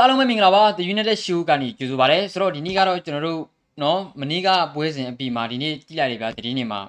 အားလုံးပဲမင်္ဂလာပါ The United Show ကနေကြိုဆိုပါရစေဆိုတော့ဒီနေ့ကတော့ကျွန်တော်တို့နော်မနေ့ကပွဲစဉ်အပြီးမှာဒီနေ့ကြည့်လိုက်ရပြသတင်းတွေမှာ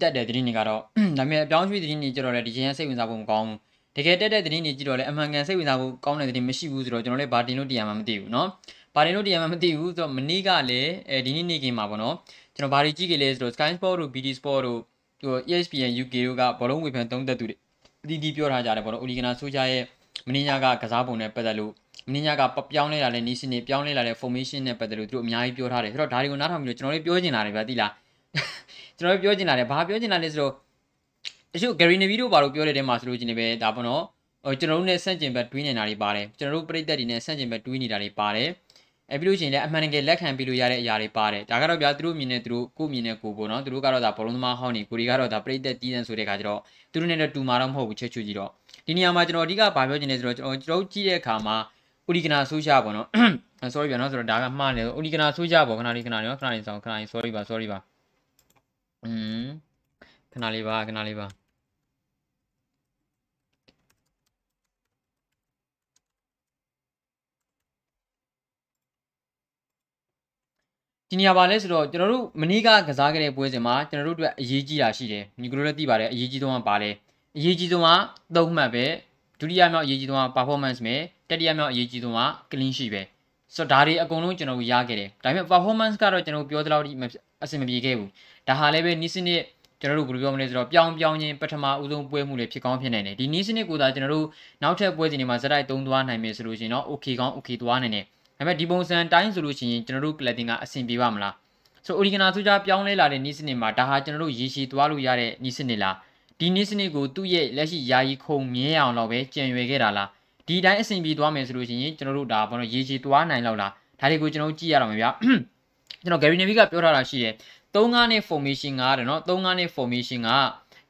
တက်တဲ့သတင်းတွေကတော့ဒါပေမဲ့အပြောင်းရွှေ့သတင်းတွေကြတော့လေဒီချိန်ကစိတ်ဝင်စားဖို့မကောင်းဘူးတကယ်တက်တဲ့သတင်းတွေကြည့်တော့လေအမှန်ကန်စိတ်ဝင်စားဖို့ကောင်းတဲ့သတင်းမရှိဘူးဆိုတော့ကျွန်တော်လည်းဘာတင်လို့တရားမှမသိဘူးနော်ဘာတင်လို့တရားမှမသိဘူးဆိုတော့မနေ့ကလည်းအဲဒီနေ့နေ့ကင်းမှာပေါ့နော်ကျွန်တော်ဘာတွေကြည့်ကြလဲဆိုတော့ Sky Sport တို့ BT Sport တို့ဟို ESPN UK တို့ကဘောလုံးဝေဖန်သုံးသက်သူတွေအတီးတီးပြောထားကြတယ်ပေါ့နော် Oligana Soja ရဲ့မင်းညာကကစားပုံနဲ့ပတ်သက်လို့ မင်းညာကပြောင်းလဲလာတဲ့နီးစနစ်ပြောင်းလဲလာတဲ့ formation နဲ့ပတ်သက်လို့သူတို့အများကြီးပြောထားတယ်ဆိုတော့ဒါတွေကိုနားထောင်ပြီးတော့ကျွန်တော်တို့ပြောချင်တာတွေပဲသိလားကျွန်တော်တို့ပြောချင်တာတွေဘာပြောချင်တာလဲဆိုတော့တချို့ Gary Neville တို့ဘာလို့ပြောတဲ့တဲမှာဆိုလို့ချင်းနေပဲဒါပေါ့နော်ဟိုကျွန်တော်တို့နဲ့ဆန့်ကျင်ဘက်တွေးနေတာတွေပါတယ်ကျွန်တော်တို့ပြည်သက်တွေနဲ့ဆန့်ကျင်ဘက်တွေးနေတာတွေပါတယ်အဲပြီးလို့ရှိရင်လည်းအမှန်တကယ်လက်ခံပြီးလို့ရတဲ့အရာတွေပါတယ်ဒါကတော့ဗျာသူတို့မြင်နေသူတို့ကိုမြင်နေကိုပေါ့နော်သူတို့ကတော့ဒါဘောလုံးသမားဟောင်းနေကိုတွေကတော့ဒါပြည်သက်တီးတန်းဆိုတဲ့ခါကျတော့သူတို့နဲ့တော့တူမာတော့မဟုတ်ဘူးချက်ချူကြီးတော့ဒီနေရာမှာကျွန်တော်အဓိကဘာပြောချင်လဲဆိုတော့ကျွန်တော်ကျွန်တော်ကြည့်တဲ့အခါမှာ ဥဒီကနာဆိုးရှာပေါ့နော် sorry ဗျာနော်ဆိုတော့ဒါကမှားနေဥဒီကနာဆိုးရှာပေါ့ခဏလေးခဏလေးနော်ခဏလေးဆောင်ခဏလေး sorry ပါ sorry ပါอืมခဏလေးပါခဏလေးပါဒီနေရာပါလဲဆိုတော့ကျွန်တော်တို့မနေ့ကကစားခဲ့တဲ့ပွဲစဉ်မှာကျွန်တော်တို့အတွက်အရေးကြီးတာရှိတယ်ညီကတို့လည်းသိပါတယ်အရေးကြီးဆုံးကပါလဲအရေးကြီးဆုံးကသုံးမှတ်ပဲဒုတိယမြောက်အရေးကြီးဆုံးက performance ပဲ တတိယမြောက်အရေးကြီးဆုံးက clean sheet ပဲဆိုတော့ဒါတွေအကုန်လုံးကျွန်တော်တို့ရခဲ့တယ်ဒါပေမဲ့ performance ကတော့ကျွန်တော်ပြောသလောက်ဒီအဆင်မပြေခဲ့ဘူးဒါဟာလည်းပဲနီးစနစ်ကျွန်တော်တို့ဘယ်လိုပြောမလဲဆိုတော့ပြောင်းပြောင်းချင်းပထမဦးဆုံးပွဲမှုတွေဖြစ်ကောင်းဖြစ်နိုင်တယ်ဒီနီးစနစ်ကိုသာကျွန်တော်တို့နောက်ထပ်ပွဲစဉ်တွေမှာဇက်တိုက်သုံးသွားနိုင်မယ်ဆိုလို့ရှိရင်တော့ okay ကောင်း okay သွားနိုင်တယ်ဒါပေမဲ့ဒီပုံစံတိုင်းဆိုလို့ရှိရင်ကျွန်တော်တို့ collecting ကအဆင်ပြေပါမလားဆို original ဆိုကြပြောင်းလဲလာတဲ့နီးစနစ်မှာဒါဟာကျွန်တော်တို့ရေရှည်သွားလို့ရတဲ့နီးစနစ်လားဒီနည်းစနစ်ကိုသူ့ရဲ့လက်ရှိယာယီခုံမြဲအောင်တော့ပဲကြံရွယ်ခဲ့တာလား ဒီတိုင်းအဆင်ပြေသွားမယ်ဆိုလို့ရှိရင်ကျွန်တော်တို့ဒါဘာလို့ရေရှည်သွားနိုင်လောက်လားဒါတွေကိုကျွန်တော်ကြည့်ရအောင်ဗျာကျွန်တော် Gary Neville ကပြောထားတာရှိတယ်3-5နဲ့ formation ကတဲ့နော်3-5နဲ့ formation က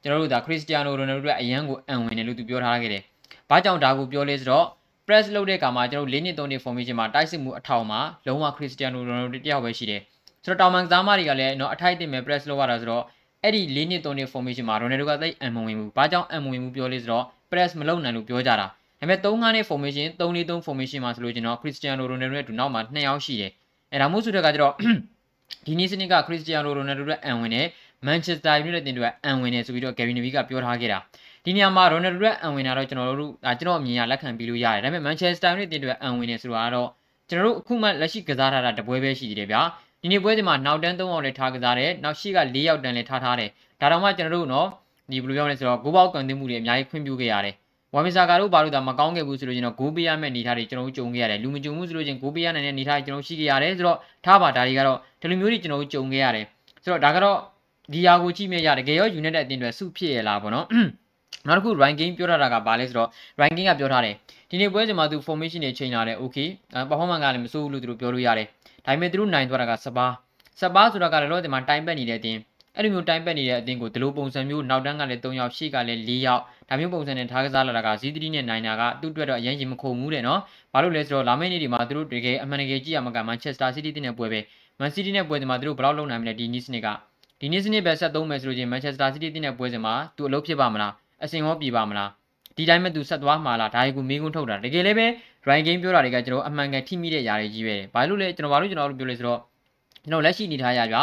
ကျွန်တော်တို့ဒါ Cristiano Ronaldo အတွက်အရန်ကိုအံဝင်တယ်လို့သူပြောထားခဲ့တယ်ဘာကြောင့်ဒါကိုပြောလဲဆိုတော့ press လုပ်တဲ့အခါမှာကျွန်တော်၄နှစ်3နှစ် formation မှာတိုက်စစ်မှုအထောင်မှာလုံးဝ Cristiano Ronaldo တယောက်ပဲရှိတယ်ဆိုတော့တောင်မန်ကစားမတွေကလည်းနော်အထိုက်တင်မဲ့ press လုပ်ရတာဆိုတော့အဲ့ဒီ၄နှစ်၃နှစ် formation မှာ Ronaldo ကသိအံမဝင်ဘူး။ဘာကြောင့်အံမဝင်ဘူးပြောလဲဆိုတော့ press မလုပ်နိုင်လို့ပြောကြတာ။ ဒါပေမဲ့3-5နှစ် formation 3-4-3 formation မှာဆိုလို့ကျွန်တော် Cristiano Ronaldo ရဲ့ဒူနောက်မှာ2ယောက်ရှိတယ်။အဲ့ဒါမို့ဆိုတဲ့ကကျတော့ဒီနေ့စနစ်က Cristiano Ronaldo ရဲ့အံဝင်နဲ့ Manchester United တင်တို့အံဝင်နဲ့ဆိုပြီးတော့ Gary Neville ကပြောထားခဲ့တာ။ဒီနေရာမှာ Ronaldo ရဲ့အံဝင်တာတော့ကျွန်တော်တို့ဒါကျွန်တော်အမြင်ရလက်ခံပြီးလို့ရတယ်။ဒါပေမဲ့ Manchester United တင်တို့အံဝင်နဲ့ဆိုတာကတော့ကျွန်တော်တို့အခုမှလက်ရှိကစားထားတာတပွဲပဲရှိသေးတယ်ဗျာ။ဒီနေ့ပွဲဒီမှာနောက်တန်း၃ယောက်လည်းထားကစားတယ်။နောက်ရှိက၄ယောက်တန်းလည်းထားထားတယ်။ဒါတော့မှကျွန်တော်တို့နော်ဒီဘယ်လိုပြောမလဲဆိုတော့ဂိုးပေါက်ကန်သိမှုတွေအများကြီးခွင့်ပြုခဲ့ရတယ် ဝမ်မီဆာကာတို့ဘာလို့ဒါမကောင်းခဲ့ဘူးဆိုလို့ကျွန်တော်ဂိုးပေးရမယ့်နေသားတွေကျွန်တော်တို့ကြုံခဲ့ရတယ်လူမကြုံဘူးဆိုလို့ချင်းဂိုးပေးရနိုင်တဲ့နေသားတွေကျွန်တော်ရှိခဲ့ရတယ်ဆိုတော့ထားပါဒါတွေကတော့ဒီလိုမျိုးတွေကျွန်တော်တို့ကြုံခဲ့ရတယ်ဆိုတော့ဒါကတော့ဒီယာကိုကြည့်မြရတကယ်ရော United အတင်းတွေစုဖြစ်ရလားပေါ့နော်နောက်တစ်ခု ranking ပြောထားတာကဘာလဲဆိုတော့ ranking ကပြောထားတယ်ဒီနေ့ပွဲစဉ်မှာသူ formation တွေချိန်လာတယ် okay performance ကလည်းမစိုးဘူးလို့သူတို့ပြောလို့ရတယ်ဒါပေမဲ့သူတို့နိုင်သွားတာကစပါးစပါးဆိုတာကလည်းတော့ဒီမှာတိုင်ပတ်နေတဲ့အတင်း အဲ့လိုမျိုးတိုင်းပတ်နေတဲ့အတင်းကိုဒီလိုပုံစံမျိုးနောက်တန်းကလည်း3ယောက်ရှေ့ကလည်း4ယောက်ဒါမျိုးပုံစံနဲ့ထားကစားလာတာကဇီး3နဲ့နိုင်တာကသူ့အတွက်တော့အရင်ရင်မခုံဘူးတဲ့နော်ဘာလို့လဲဆိုတော့လာမယ့်နေ့ဒီမှာသူတို့တကယ်အမှန်တကယ်ကြည့်ရမှာကမန်ချက်စတာစီးတီးတင်းနဲ့ပွဲပဲမန်စီးတီးနဲ့ပွဲဒီမှာသူတို့ဘယ်လောက်လုံနိုင်မလဲဒီနီးစနစ်ကဒီနီးစနစ်ပဲဆက်သုံးမယ်ဆိုလို့ချင်းမန်ချက်စတာစီးတီးတင်းနဲ့ပွဲစဉ်မှာသူအလုပ်ဖြစ်ပါမလားအစင်ရောပြည်ပါမလားဒီတိုင်းမဲ့သူဆက်သွားမှာလားဒါကိုမေးခွန်းထုတ်တာတကယ်လည်းပဲ right game ပြောတာတွေကကျွန်တော်အမှန်ကန်ထိမိတဲ့ຢာတွေကြီးပဲဘာလို့လဲကျွန်တော်ဘာလို့ကျွန်တော်တို့ပြောလဲဆိုတော့ကျွန်တော်လက်ရှိအနေထားရကြ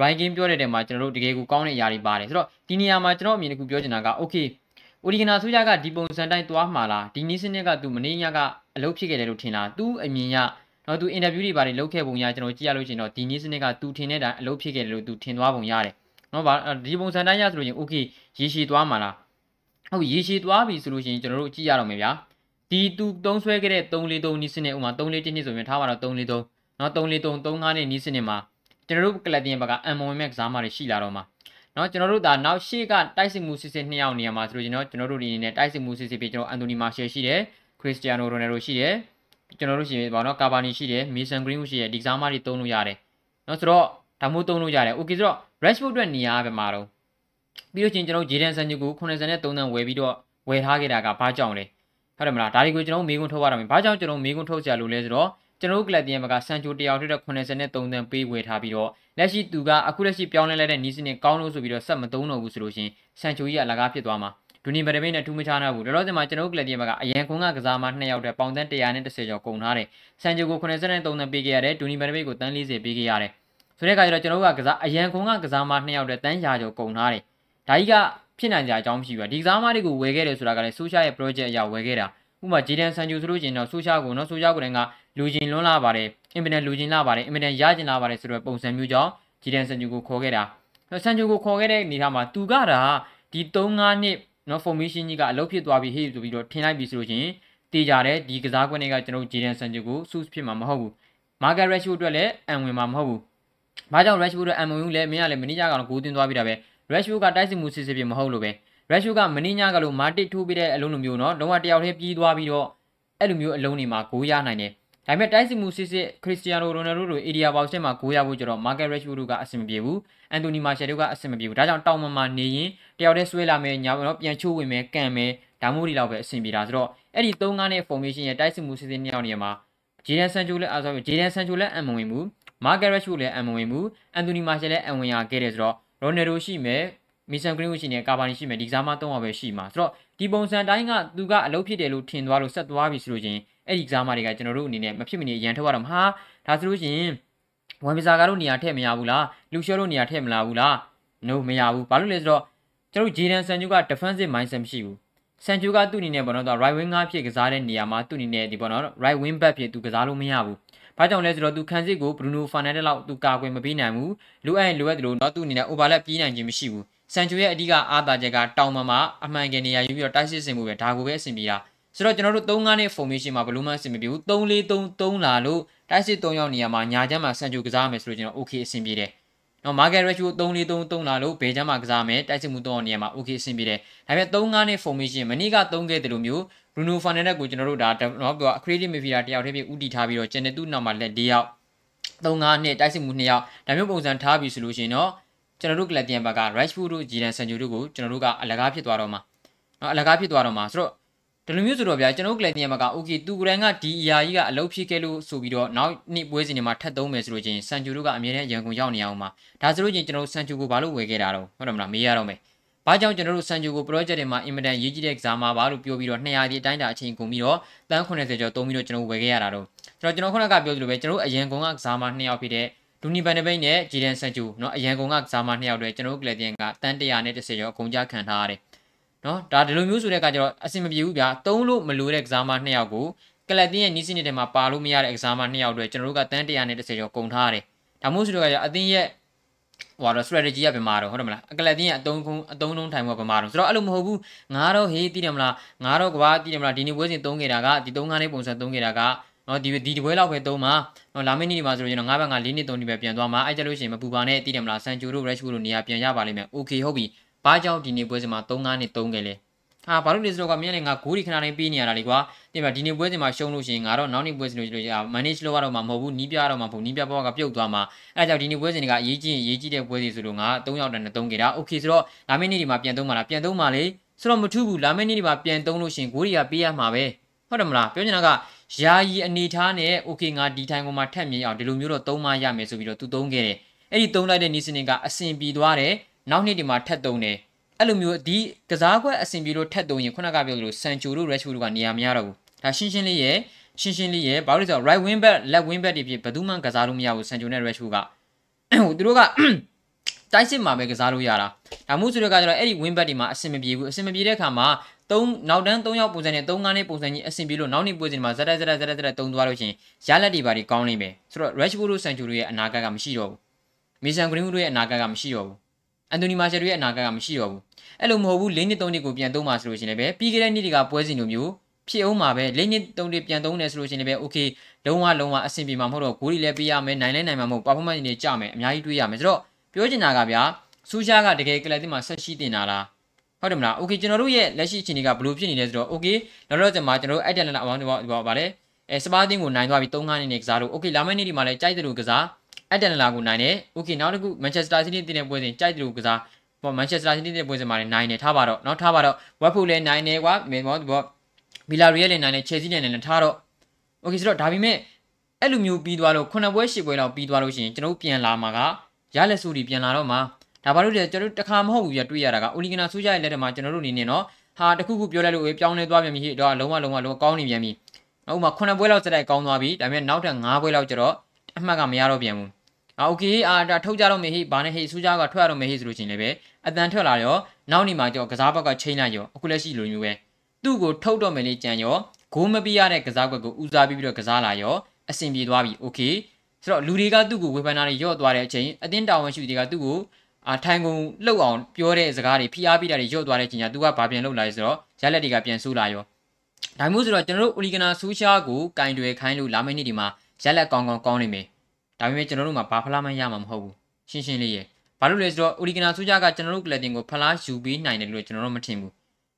right game ပြောတဲ့တဲမှာကျွန်တော်တို့တကယ်ကိုကောင်းတဲ့အရာတွေပါတယ်ဆိုတော့ဒီနေရာမှာကျွန်တော်အမြင်တစ်ခုပြောချင်တာက okay အိုဒီဂနာဆိုကြကဒီပုံစံတိုင်းသွားမှာလားဒီနီးစနစ်ကသူမနေညကအလုပ်ဖြစ်ခဲ့တယ်လို့ထင်လားသူအမြင်ရတော့သူအင်တာဗျူးတွေပါတယ်လုပ်ခဲ့ပုံရကျွန်တော်ကြည့်ရလို့ရှိရင်တော့ဒီနီးစနစ်ကသူထင်တဲ့အလုပ်ဖြစ်ခဲ့တယ်လို့သူထင်သွားပုံရတယ်နော်ဗာဒီပုံစံတိုင်းရဆိုလို့ရှိရင် okay ရေရှည်သွားမှာလားဟုတ်ရေရှည်သွားပြီဆိုလို့ရှိရင်ကျွန်တော်တို့ကြည့်ရတော့မယ်ဗျာဒီသူသုံးဆွဲခဲ့တဲ့343နီးစနစ်ဥမာ341နှစ်ဆိုရင်ထားပါတော့343နော်343 35နဲ့နီးစနစ်မှာ ကျွန်တော်တို့ကလပ်တင်ဘက်က M1 Max ကစားမတွေရှိလာတော့မှာเนาะကျွန်တော်တို့ဒါနောက်ရှေ့ကတိုက်စစ်မှုစစ်စစ်နှစ်ယောက်နေရာမှာဆိုလို့ကျွန်တော်ကျွန်တော်တို့ဒီအနေနဲ့တိုက်စစ်မှုစစ်စစ်ပြီးကျွန်တော်အန်တိုနီမာရှယ်ရှိတယ်ခရစ္စတီယာနိုရိုနယ်ဒိုရှိတယ်ကျွန်တော်တို့ရှိပါတော့ကာဘာနီရှိတယ်မီဆန်ဂရင်းရှိတယ်ဒီကစားမတွေသုံးလို့ရတယ်เนาะဆိုတော့ဒါမျိုးသုံးလို့ရတယ်โอเคဆိုတော့ Rashford အတွက်နေရာပဲမှာတော့ပြီးလို့ချင်းကျွန်တော်ဂျေဒန်ဆန်ဂျူကို83တန်းဝယ်ပြီးတော့ဝယ်ထားခဲ့တာကဘာကြောင့်လဲဟုတ်တယ်မလားဒါတွေကိုကျွန်တော်မေးခွန်းထုတ်ရတာမယ်ဘာကြောင့်ကျွန်တော်မေးခွန်းထုတ်ကြလို့လဲဆိုတော့ ကျွန်တော်တို့ကလပ်တင်ဘက်ကဆန်ချိုတယောက်ထက်83တန်းပေးဝယ်ထားပြီးတော့လက်ရှိသူကအခုလက်ရှိပြောင်းလဲလိုက်တဲ့နီးစနစ်ကောင်းလို့ဆိုပြီးတော့ဆက်မသုံးတော့ဘူးဆိုလို့ရှင်ဆန်ချိုကြီးကလကားဖြစ်သွားမှာဒူနီဘယ်တပိတ်နဲ့ထူးမခြားတော့ဘူးလောလောဆယ်မှာကျွန်တော်တို့ကလပ်တီဘက်ကအရန်ခွန်ကကစားမ2ယောက်တည်းပေါင်တန်း130ကျော်ကုန်ထားတယ်ဆန်ဂျိုကို83တန်းပေးခဲ့ရတယ်ဒူနီဘယ်တပိတ်ကိုတန်း40ပေးခဲ့ရတယ်ဆိုတဲ့အခါကျတော့ကျွန်တော်တို့ကကစားအရန်ခွန်ကကစားမ2ယောက်တည်းတန်းရာကျော်ကုန်ထားတယ်ဒါကြီးကဖြစ်နိုင်ကြအကြောင်းမရှိဘူးဒီကစားမတွေကိုဝယ်ခဲ့တယ်ဆိုတာကလည်းဆိုရှာရဲ့ project အရာဝယ်ခဲ့တာဥပမာဂျီဒန်ဆန်ဂျူဆိုလို့ချင်းတော့ဆိုရှာကိုနော်ဆိုရှာကိုလည်းက လူချင်းလွန်းလာပါတယ်အင်မတန်လူချင်းလာပါတယ်အင်မတန်ရကျင်လာပါတယ်ဆိုတော့ပုံစံမျိုးကြောင့်ဂျီဒန်ဆန်ဂျူကိုခေါ်ခဲ့တာဆန်ဂျူကိုခေါ်ခဲ့တဲ့အနေထားမှာသူကတာဒီ3-5နှစ်နော် formation ကြီးကအလုပ်ဖြစ်သွားပြီဟေ့ဆိုပြီးတော့ထင်လိုက်ပြီဆိုလို့ချင်းတေးကြတယ်ဒီကစားကွင်းတွေကကျွန်တော်ဂျီဒန်ဆန်ဂျူကိုဆူးဖြစ်မှာမဟုတ်ဘူးမာဂတ်ရက်ရှူအတွက်လည်းအန်ဝင်မှာမဟုတ်ဘူး။ဘာကြောင့် Rashford တို့အန်ဝင်ဘူးလဲမင်းကလည်းမင်းကြကောင်ကိုတင်သွားပြီးတာပဲ Rashford ကတိုက်စစ်မှုစစ်စစ်ပြမဟုတ်လို့ပဲ Rashford ကမင်းညကလို့မာတစ်ထိုးပြီးတဲ့အလုံးလိုမျိုးနော်လုံးဝတယောက်တည်းပြီးသွားပြီးတော့အဲ့လိုမျိုးအလုံးတွေမှာဂိုးရနိုင်တယ် ဒါပေမဲ့တိုက်စစ်မှုစစ်စစ်ခရစ္စတီယာနိုရိုနယ်ဒိုတို့အေရီယာဘောက်ချက်မှာဂိုးရဖို့ကျတော့မာကက်ရက်ရှ်တို့ကအဆင်မပြေဘူးအန်တိုနီမာရှယ်တို့ကအဆင်မပြေဘူးဒါကြောင့်တောင်မမာနေရင်တယောက်တည်းဆွဲလာမယ်ညာတော့ပြန်ချိုးဝင်မယ်ကန်မယ်ဒါမျိုးတွေလောက်ပဲအဆင်ပြေတာဆိုတော့အဲ့ဒီ၃ငါးနဲ့ formation ရဲ့တိုက်စစ်မှုစစ်စစ်နှစ်ယောက်နေရာမှာဂျေဒန်ဆန်ချိုလည်းအားဆိုဂျေဒန်ဆန်ချိုလည်းအံမဝင်ဘူးမာကက်ရက်ရှ်လည်းအံမဝင်ဘူးအန်တိုနီမာရှယ်လည်းအံဝင်ရခဲ့တယ်ဆိုတော့ရိုနယ်ဒိုရှိမယ်မီဆန်ဂရင်းဝရှိနေကာဘာနီရှိမယ်ဒီကစားမ၃ယောက်ပဲရှိမှာဆိုတော့ဒီပုံစံတိုင်းကသူကအလုပ်ဖြစ်တယ်လို့ထင်သွားလို့ဆက်သွားပြီဆိုလို့ချင်း အဲ့ဒီကစားမတွေကကျွန်တော်တို့အနေနဲ့မဖြစ်မနေရန်ထုတ်ရတော့မှာဒါဆိုလို့ရှိရင်ဝန်ပီစာကတော့နေရာထည့်မရဘူးလားလူရှောတို့နေရာထည့်မလာဘူးလား no မရဘူးဘာလို့လဲဆိုတော့ကျွန်တော်ဂျေဒန်ဆန်ဂျူက defensive mindset မရှိဘူးဆန်ဂျူကသူ့အနေနဲ့ပေါ့နော်သူ right wing ငါဖြစ်ကစားတဲ့နေရာမှာသူ့အနေနဲ့ဒီပေါ့နော် right wing back ဖြစ်သူကစားလို့မရဘူးဘာကြောင့်လဲဆိုတော့သူခံစစ်ကို Bruno Fernandes လောက်သူကာကွယ်မပေးနိုင်ဘူးလိုအပ်ရင်လိုအပ်တယ်လို့တော့သူ့အနေနဲ့ overlap ပြေးနိုင်ခြင်းမရှိဘူးဆန်ဂျူရဲ့အဓိကအားသာချက်ကတောင်မမှာအမှန်ကန်နေရာယူပြီးတော့တိုက်စစ်စင်မှုပဲဒါကိုပဲအဆင်ပြေတာ ဆိုတော့ကျွန်တော်တို့3-5နဲ့ formation မှာဘလို့မှအဆင်မပြေဘူး3-4-3-3လာလို့တိုက်စစ်3ယောက်နေရာမှာညာချမ်းမှာဆန်ဂျူကစားမယ်ဆိုလို့ကျွန်တော် okay အဆင်ပြေတယ်နော် market ratio 3-4-3-3လာလို့ဘယ်ချမ်းမှာကစားမယ်တိုက်စစ်မှု3ယောက်နေရာမှာ okay အဆင်ပြေတယ်ဒါပေမဲ့3-5နဲ့ formation မနေ့က3ခဲ့တယ်လို့မျိုး Bruno Fernandes ကိုကျွန်တော်တို့ဒါနော်ပြော creative midfielder တယောက်တည်းပြဥတီထားပြီးတော့ကျန်တဲ့သူ့နောက်မှာလက်၄ယောက်3-5နဲ့တိုက်စစ်မှု2ယောက်ဒါမျိုးပုံစံထားပြီးဆိုလို့ရှိရင်တော့ကျွန်တော်တို့ကလပ်တင်ဘက်က Rashford တို့ Jadon Sancho တို့ကိုကျွန်တော်တို့ကအလကားဖြစ်သွားတော့မှာနော်အလကားဖြစ်သွားတော့မှာဆိုတော့ ဒီလိုမျိုးဆိုတော့ဗျာကျွန်တော်တို့ကလပ်တင်ဘက်က okay သူကရန်ကဒီအရာကြီးကအလုပ်ဖြစ်ခဲ့လို့ဆိုပြီးတော့နောက်နှစ်ပွဲစဉ်တွေမှာထပ်သုံးမယ်ဆိုလို့ချင်း Sancho တို့ကအမြဲတမ်းရန်ကုန်ရောက်နေအောင်မှာဒါဆိုလို့ချင်းကျွန်တော်တို့ Sancho ကိုဘာလို့ဝယ်ခဲ့တာတော့ဟုတ်တယ်မလားမေးရတော့မယ်ဘာကြောင့်ကျွန်တော်တို့ Sancho ကို project တွေမှာအင်မတန်ရေးကြီးတဲ့ကစားမှာပါလို့ပြောပြီးတော့200ဒီအတိုင်းတာအချိန်ကုန်ပြီးတော့တန်း80ကျော်သုံးပြီးတော့ကျွန်တော်ဝယ်ခဲ့ရတာတော့ဆိုတော့ကျွန်တော်ခုနကပြောသလိုပဲကျွန်တော်တို့အရင်ကုန်ကကစားမှာ2ယောက်ဖြစ်တဲ့ဒူနီဘန်နဘိတ်နဲ့ဂျီဒန်ဆန်ဂျူเนาะအရန်ကုန်ကကစားမနှစ်ယောက်တည်းကျွန်တော်တို့ကလပ်တင်ကတန်100နဲ့30ကျော်အကုန်ကြခံထားရတယ် နော်ဒါဒီလိုမျိုးဆိုတဲ့အခါကျတော့အဆင်မပြေဘူးဗျာသုံးလို့မလိုတဲ့ exam 2ယောက်ကိုကလတ်တင်းရဲ့နီးစနစ်ထဲမှာပါလို့မရတဲ့ exam 2ယောက်အတွက်ကျွန်တော်တို့ကတန်း130ကျော်ကုန်ထားရတယ်ဒါမှမဟုတ်ဆိုတော့အသင်းရဲ့ဟိုတော့ strategy ကဘယ်မှာတော့ဟုတ်တယ်မလားအကလတ်တင်းရဲ့အသုံးခုအသုံးလုံးထိုင်ဖို့ဘယ်မှာတော့ဆိုတော့အဲ့လိုမဟုတ်ဘူးငါတော့ဟေးတည်တယ်မလားငါတော့ကဘာတည်တယ်မလားဒီနေ့ပွဲစဉ်သုံးခဲ့တာကဒီသုံးခါးလေးပုံစံသုံးခဲ့တာကနော်ဒီဒီပွဲလောက်ပဲသုံးမှာနော်လာမယ့်နေ့ဒီမှာဆိုတော့ကျွန်တော်၅ဘက်က၄နှစ်သုံးနေပဲပြန်သွားမှာအဲ့ကြလို့ရှိရင်မပူပါနဲ့တည်တယ်မလားဆန်ဂျိုတို့ရက်ရှ်ဘူးတို့နေရာပြန်ရပါလိမ့်မယ် okay ဟုတ်ပြီ ဘာကြောင့်ဒီနေ့ပွဲစဉ်မှာ3-5နဲ့3ခဲ့လဲဟာဘာလို့လဲဆိုတော့ကမင်းလည်းငါဂိုးဒီခဏတိုင်းပေးနေရတာလေကွာတင်ပါဒီနေ့ပွဲစဉ်မှာရှုံးလို့ရှိရင်ငါတော့နောက်နေ့ပွဲစဉ်လို့ရှိရင် manage လုပ်ရတော့မှာမဟုတ်ဘူးနီးပြရတော့မှာမဟုတ်နီးပြဘဝကပြုတ်သွားမှာအဲဒါကြောင့်ဒီနေ့ပွဲစဉ်တွေကအရေးကြီးရင်အရေးကြီးတဲ့ပွဲစဉ်ဆိုလို့ငါ3ရောက်တယ်နဲ့3ခဲ့တာ okay ဆိုတော့လာမယ့်နေ့ဒီမှာပြန်သုံးပါလားပြန်သုံးပါလေဆိုတော့မထူးဘူးလာမယ့်နေ့ဒီမှာပြန်သုံးလို့ရှိရင်ဂိုးတွေကပေးရမှာပဲဟုတ်တယ်မလားပြောချင်တာကယာယီအနေထားနဲ့ okay ငါဒီထိုင်ကိုမှထက်မြင်အောင်ဒီလိုမျိုးတော့သုံးမရမယ်ဆိုပြီးတော့သူသုံးခဲ့တယ်အဲ့ဒီသုံးလိုက်တဲ့နီးစနစ်ကအဆင်ပြေသွားတယ် နောက်နှစ်ဒီမှာထက်သုံးတယ်အဲ့လိုမျိုးဒီကစားကွက်အဆင်ပြေလို့ထက်သုံးရင်ခုနကပြောသလိုဆန်ချိုတို့ Rashford တို့ကနေရာမရတော့ဘူးဒါရှင်းရှင်းလေးရဲ့ရှင်းရှင်းလေးရဲ့ဘာလို့လဲဆိုတော့ right wing back left wing back တွေဖြစ်ဘယ်သူမှကစားလို့မရဘူးဆန်ချိုနဲ့ Rashford ကဟိုသူတို့ကတိုက်စစ်မှာပဲကစားလို့ရတာဒါမှမဟုတ်ဆိုတော့ကကျတော့အဲ့ဒီ wing back တွေမှာအဆင်မပြေဘူးအဆင်မပြေတဲ့အခါမှာ3နောက်တန်း3ယောက်ပုံစံနဲ့3 5နဲ့ပုံစံကြီးအဆင်ပြေလို့နောက်နေ့ပွဲစဉ်မှာဇက်တက်ဇက်တက်ဇက်တက်ဇက်တက်တုံးသွားလို့ရှင်ရလက်တွေပါဒီကောင်းနေပဲဆိုတော့ Rashford တို့ Sancho တို့ရဲ့အနာဂတ်ကမရှိတော့ဘူးမီဆန်ဂရင်းတို့ရဲ့အနာဂတ်ကမရှိတော့ဘူး အန်တိုနီမာရှယ်တို့ရဲ့အနာဂတ်ကမရှိတော့ဘူးအဲ့လိုမဟုတ်ဘူး၄နှစ်၃နှစ်ကိုပြန်သုံးပါဆိုလို့ရှင်လည်းပဲပြီးခဲ့တဲ့နှစ်တွေကပွဲစဉ်လိုမျိုးဖြစ်အောင်မှာပဲ၄နှစ်၃နှစ်ပြန်သုံးတယ်ဆိုလို့ရှင်လည်းပဲ okay လုံးဝလုံးဝအဆင်ပြေမှာမဟုတ်တော့ဂိုးတွေလည်းပေးရမယ်နိုင်လဲနိုင်မှာမဟုတ် performance တွေကြမယ်အများကြီးတွေးရမယ်ဆိုတော့ပြောချင်တာကဗျာဆူရှားကတကယ်ကလပ်တင်မှာဆက်ရှိတင်တာလားဟုတ်တယ်မလား okay ကျွန်တော်တို့ရဲ့လက်ရှိအခြေအနေကဘယ်လိုဖြစ်နေလဲဆိုတော့ okay လောလောဆယ်မှာကျွန်တော်တို့အဲ့တန်လာအပေါင်းဒီပေါ့ဗာလေအဲစပါးတင်းကိုနိုင်သွားပြီး3ခန်းနေနေကစားလို့ okay လာမယ့်နေ့ဒီမှာလည်းကြိုက်တယ်လို့ကစား အက်တန်လာကိုနိုင်တယ်။ Okay နောက်တစ်ခု Manchester City တင်တဲ့ပွဲစဉ်ကြိုက်တယ်လို့ကစားပေါ့ Manchester City တင်တဲ့ပွဲစဉ်မှာလည်းနိုင်တယ်ထားပါတော့။နောက်ထားပါတော့ Watford လည်းနိုင်တယ်ကွာ။ဘောဘော Villarreal လည်းနိုင်တယ် Chelsea လည်းနိုင်တယ်ထားတော့ Okay ဆိုတော့ဒါပေမဲ့အဲ့လိုမျိုးပြီးသွားလို့ခုနှစ်ပွဲရှစ်ပွဲလောက်ပြီးသွားလို့ရှိရင်ကျွန်တော်ပြန်လာမှာကရလက်စုတွေပြန်လာတော့မှာဒါဘာလို့လဲကျွန်တော်တခါမဟုတ်ဘူးပြတွေ့ရတာကအိုလီဂနာဆိုးကြရဲ့လက်ထက်မှာကျွန်တော်တို့အနေနဲ့နော်ဟာတခုခုပြောလိုက်လို့ပြောင်းလဲသွားပြန်ပြီဟိတော့လုံးဝလုံးဝလုံးကောင်းနေပြန်ပြီ။ဥပမာ9ပွဲလောက်စတဲ့ကောင်းသွားပြီ။ဒါပေမဲ့နောက်ထပ်9ပွဲလောက်ကျတော့အမှတ်ကမရတော့ပြန်ဘူး အာโอเคအာဒါထုတ်ကြတော့မေဟိဘာနဲ့ဟိစူးကြကထွက်ရတော့မေဟိဆိုလို့ရှိရင်လည်းပဲအတန်ထွက်လာရောနောက်နေမှာကြောကစားဘက်ကချိန်လိုက်ရောအခုလက်ရှိလိုမျိုးပဲသူ့ကိုထုတ်တော့မယ်လေကြံရောဂိုးမပြရတဲ့ကစားကွက်ကိုဦးစားပြီးပြီးတော့ကစားလာရောအဆင်ပြေသွားပြီโอเคဆိုတော့လူတွေကသူ့ကိုဝေဖန်တာတွေရော့သွားတဲ့အချိန်အတင်းတာဝန်ရှိတွေကသူ့ကိုအာထိုင်ကုန်လှုပ်အောင်ပြောတဲ့စကားတွေဖိအားပေးတာတွေရော့သွားတဲ့အချိန်ကျသူကဘာပြန်လုပ်လာလဲဆိုတော့ရလက်တွေကပြန်ဆူလာရောဒါမျိုးဆိုတော့ကျွန်တော်တို့အိုလီဂနာဆူရှာကိုကင်တွေခိုင်းလို့လာမယ့်နေ့ဒီမှာရက်လက်ကောင်းကောင်းကောင်းနေမယ် ဒါပေမဲ့ကျွန်တော်တို့မှာဘာဖလားမရမှာမဟုတ်ဘူးရှင်းရှင်းလေးရေဘာလို့လဲဆိုတော့အိုလီဂနာဆူရှာကကျွန်တော်တို့ကလပ်တင်ကိုဖလားယူပေးနိုင်တယ်လို့ကျွန်တော်တို့မထင်ဘူး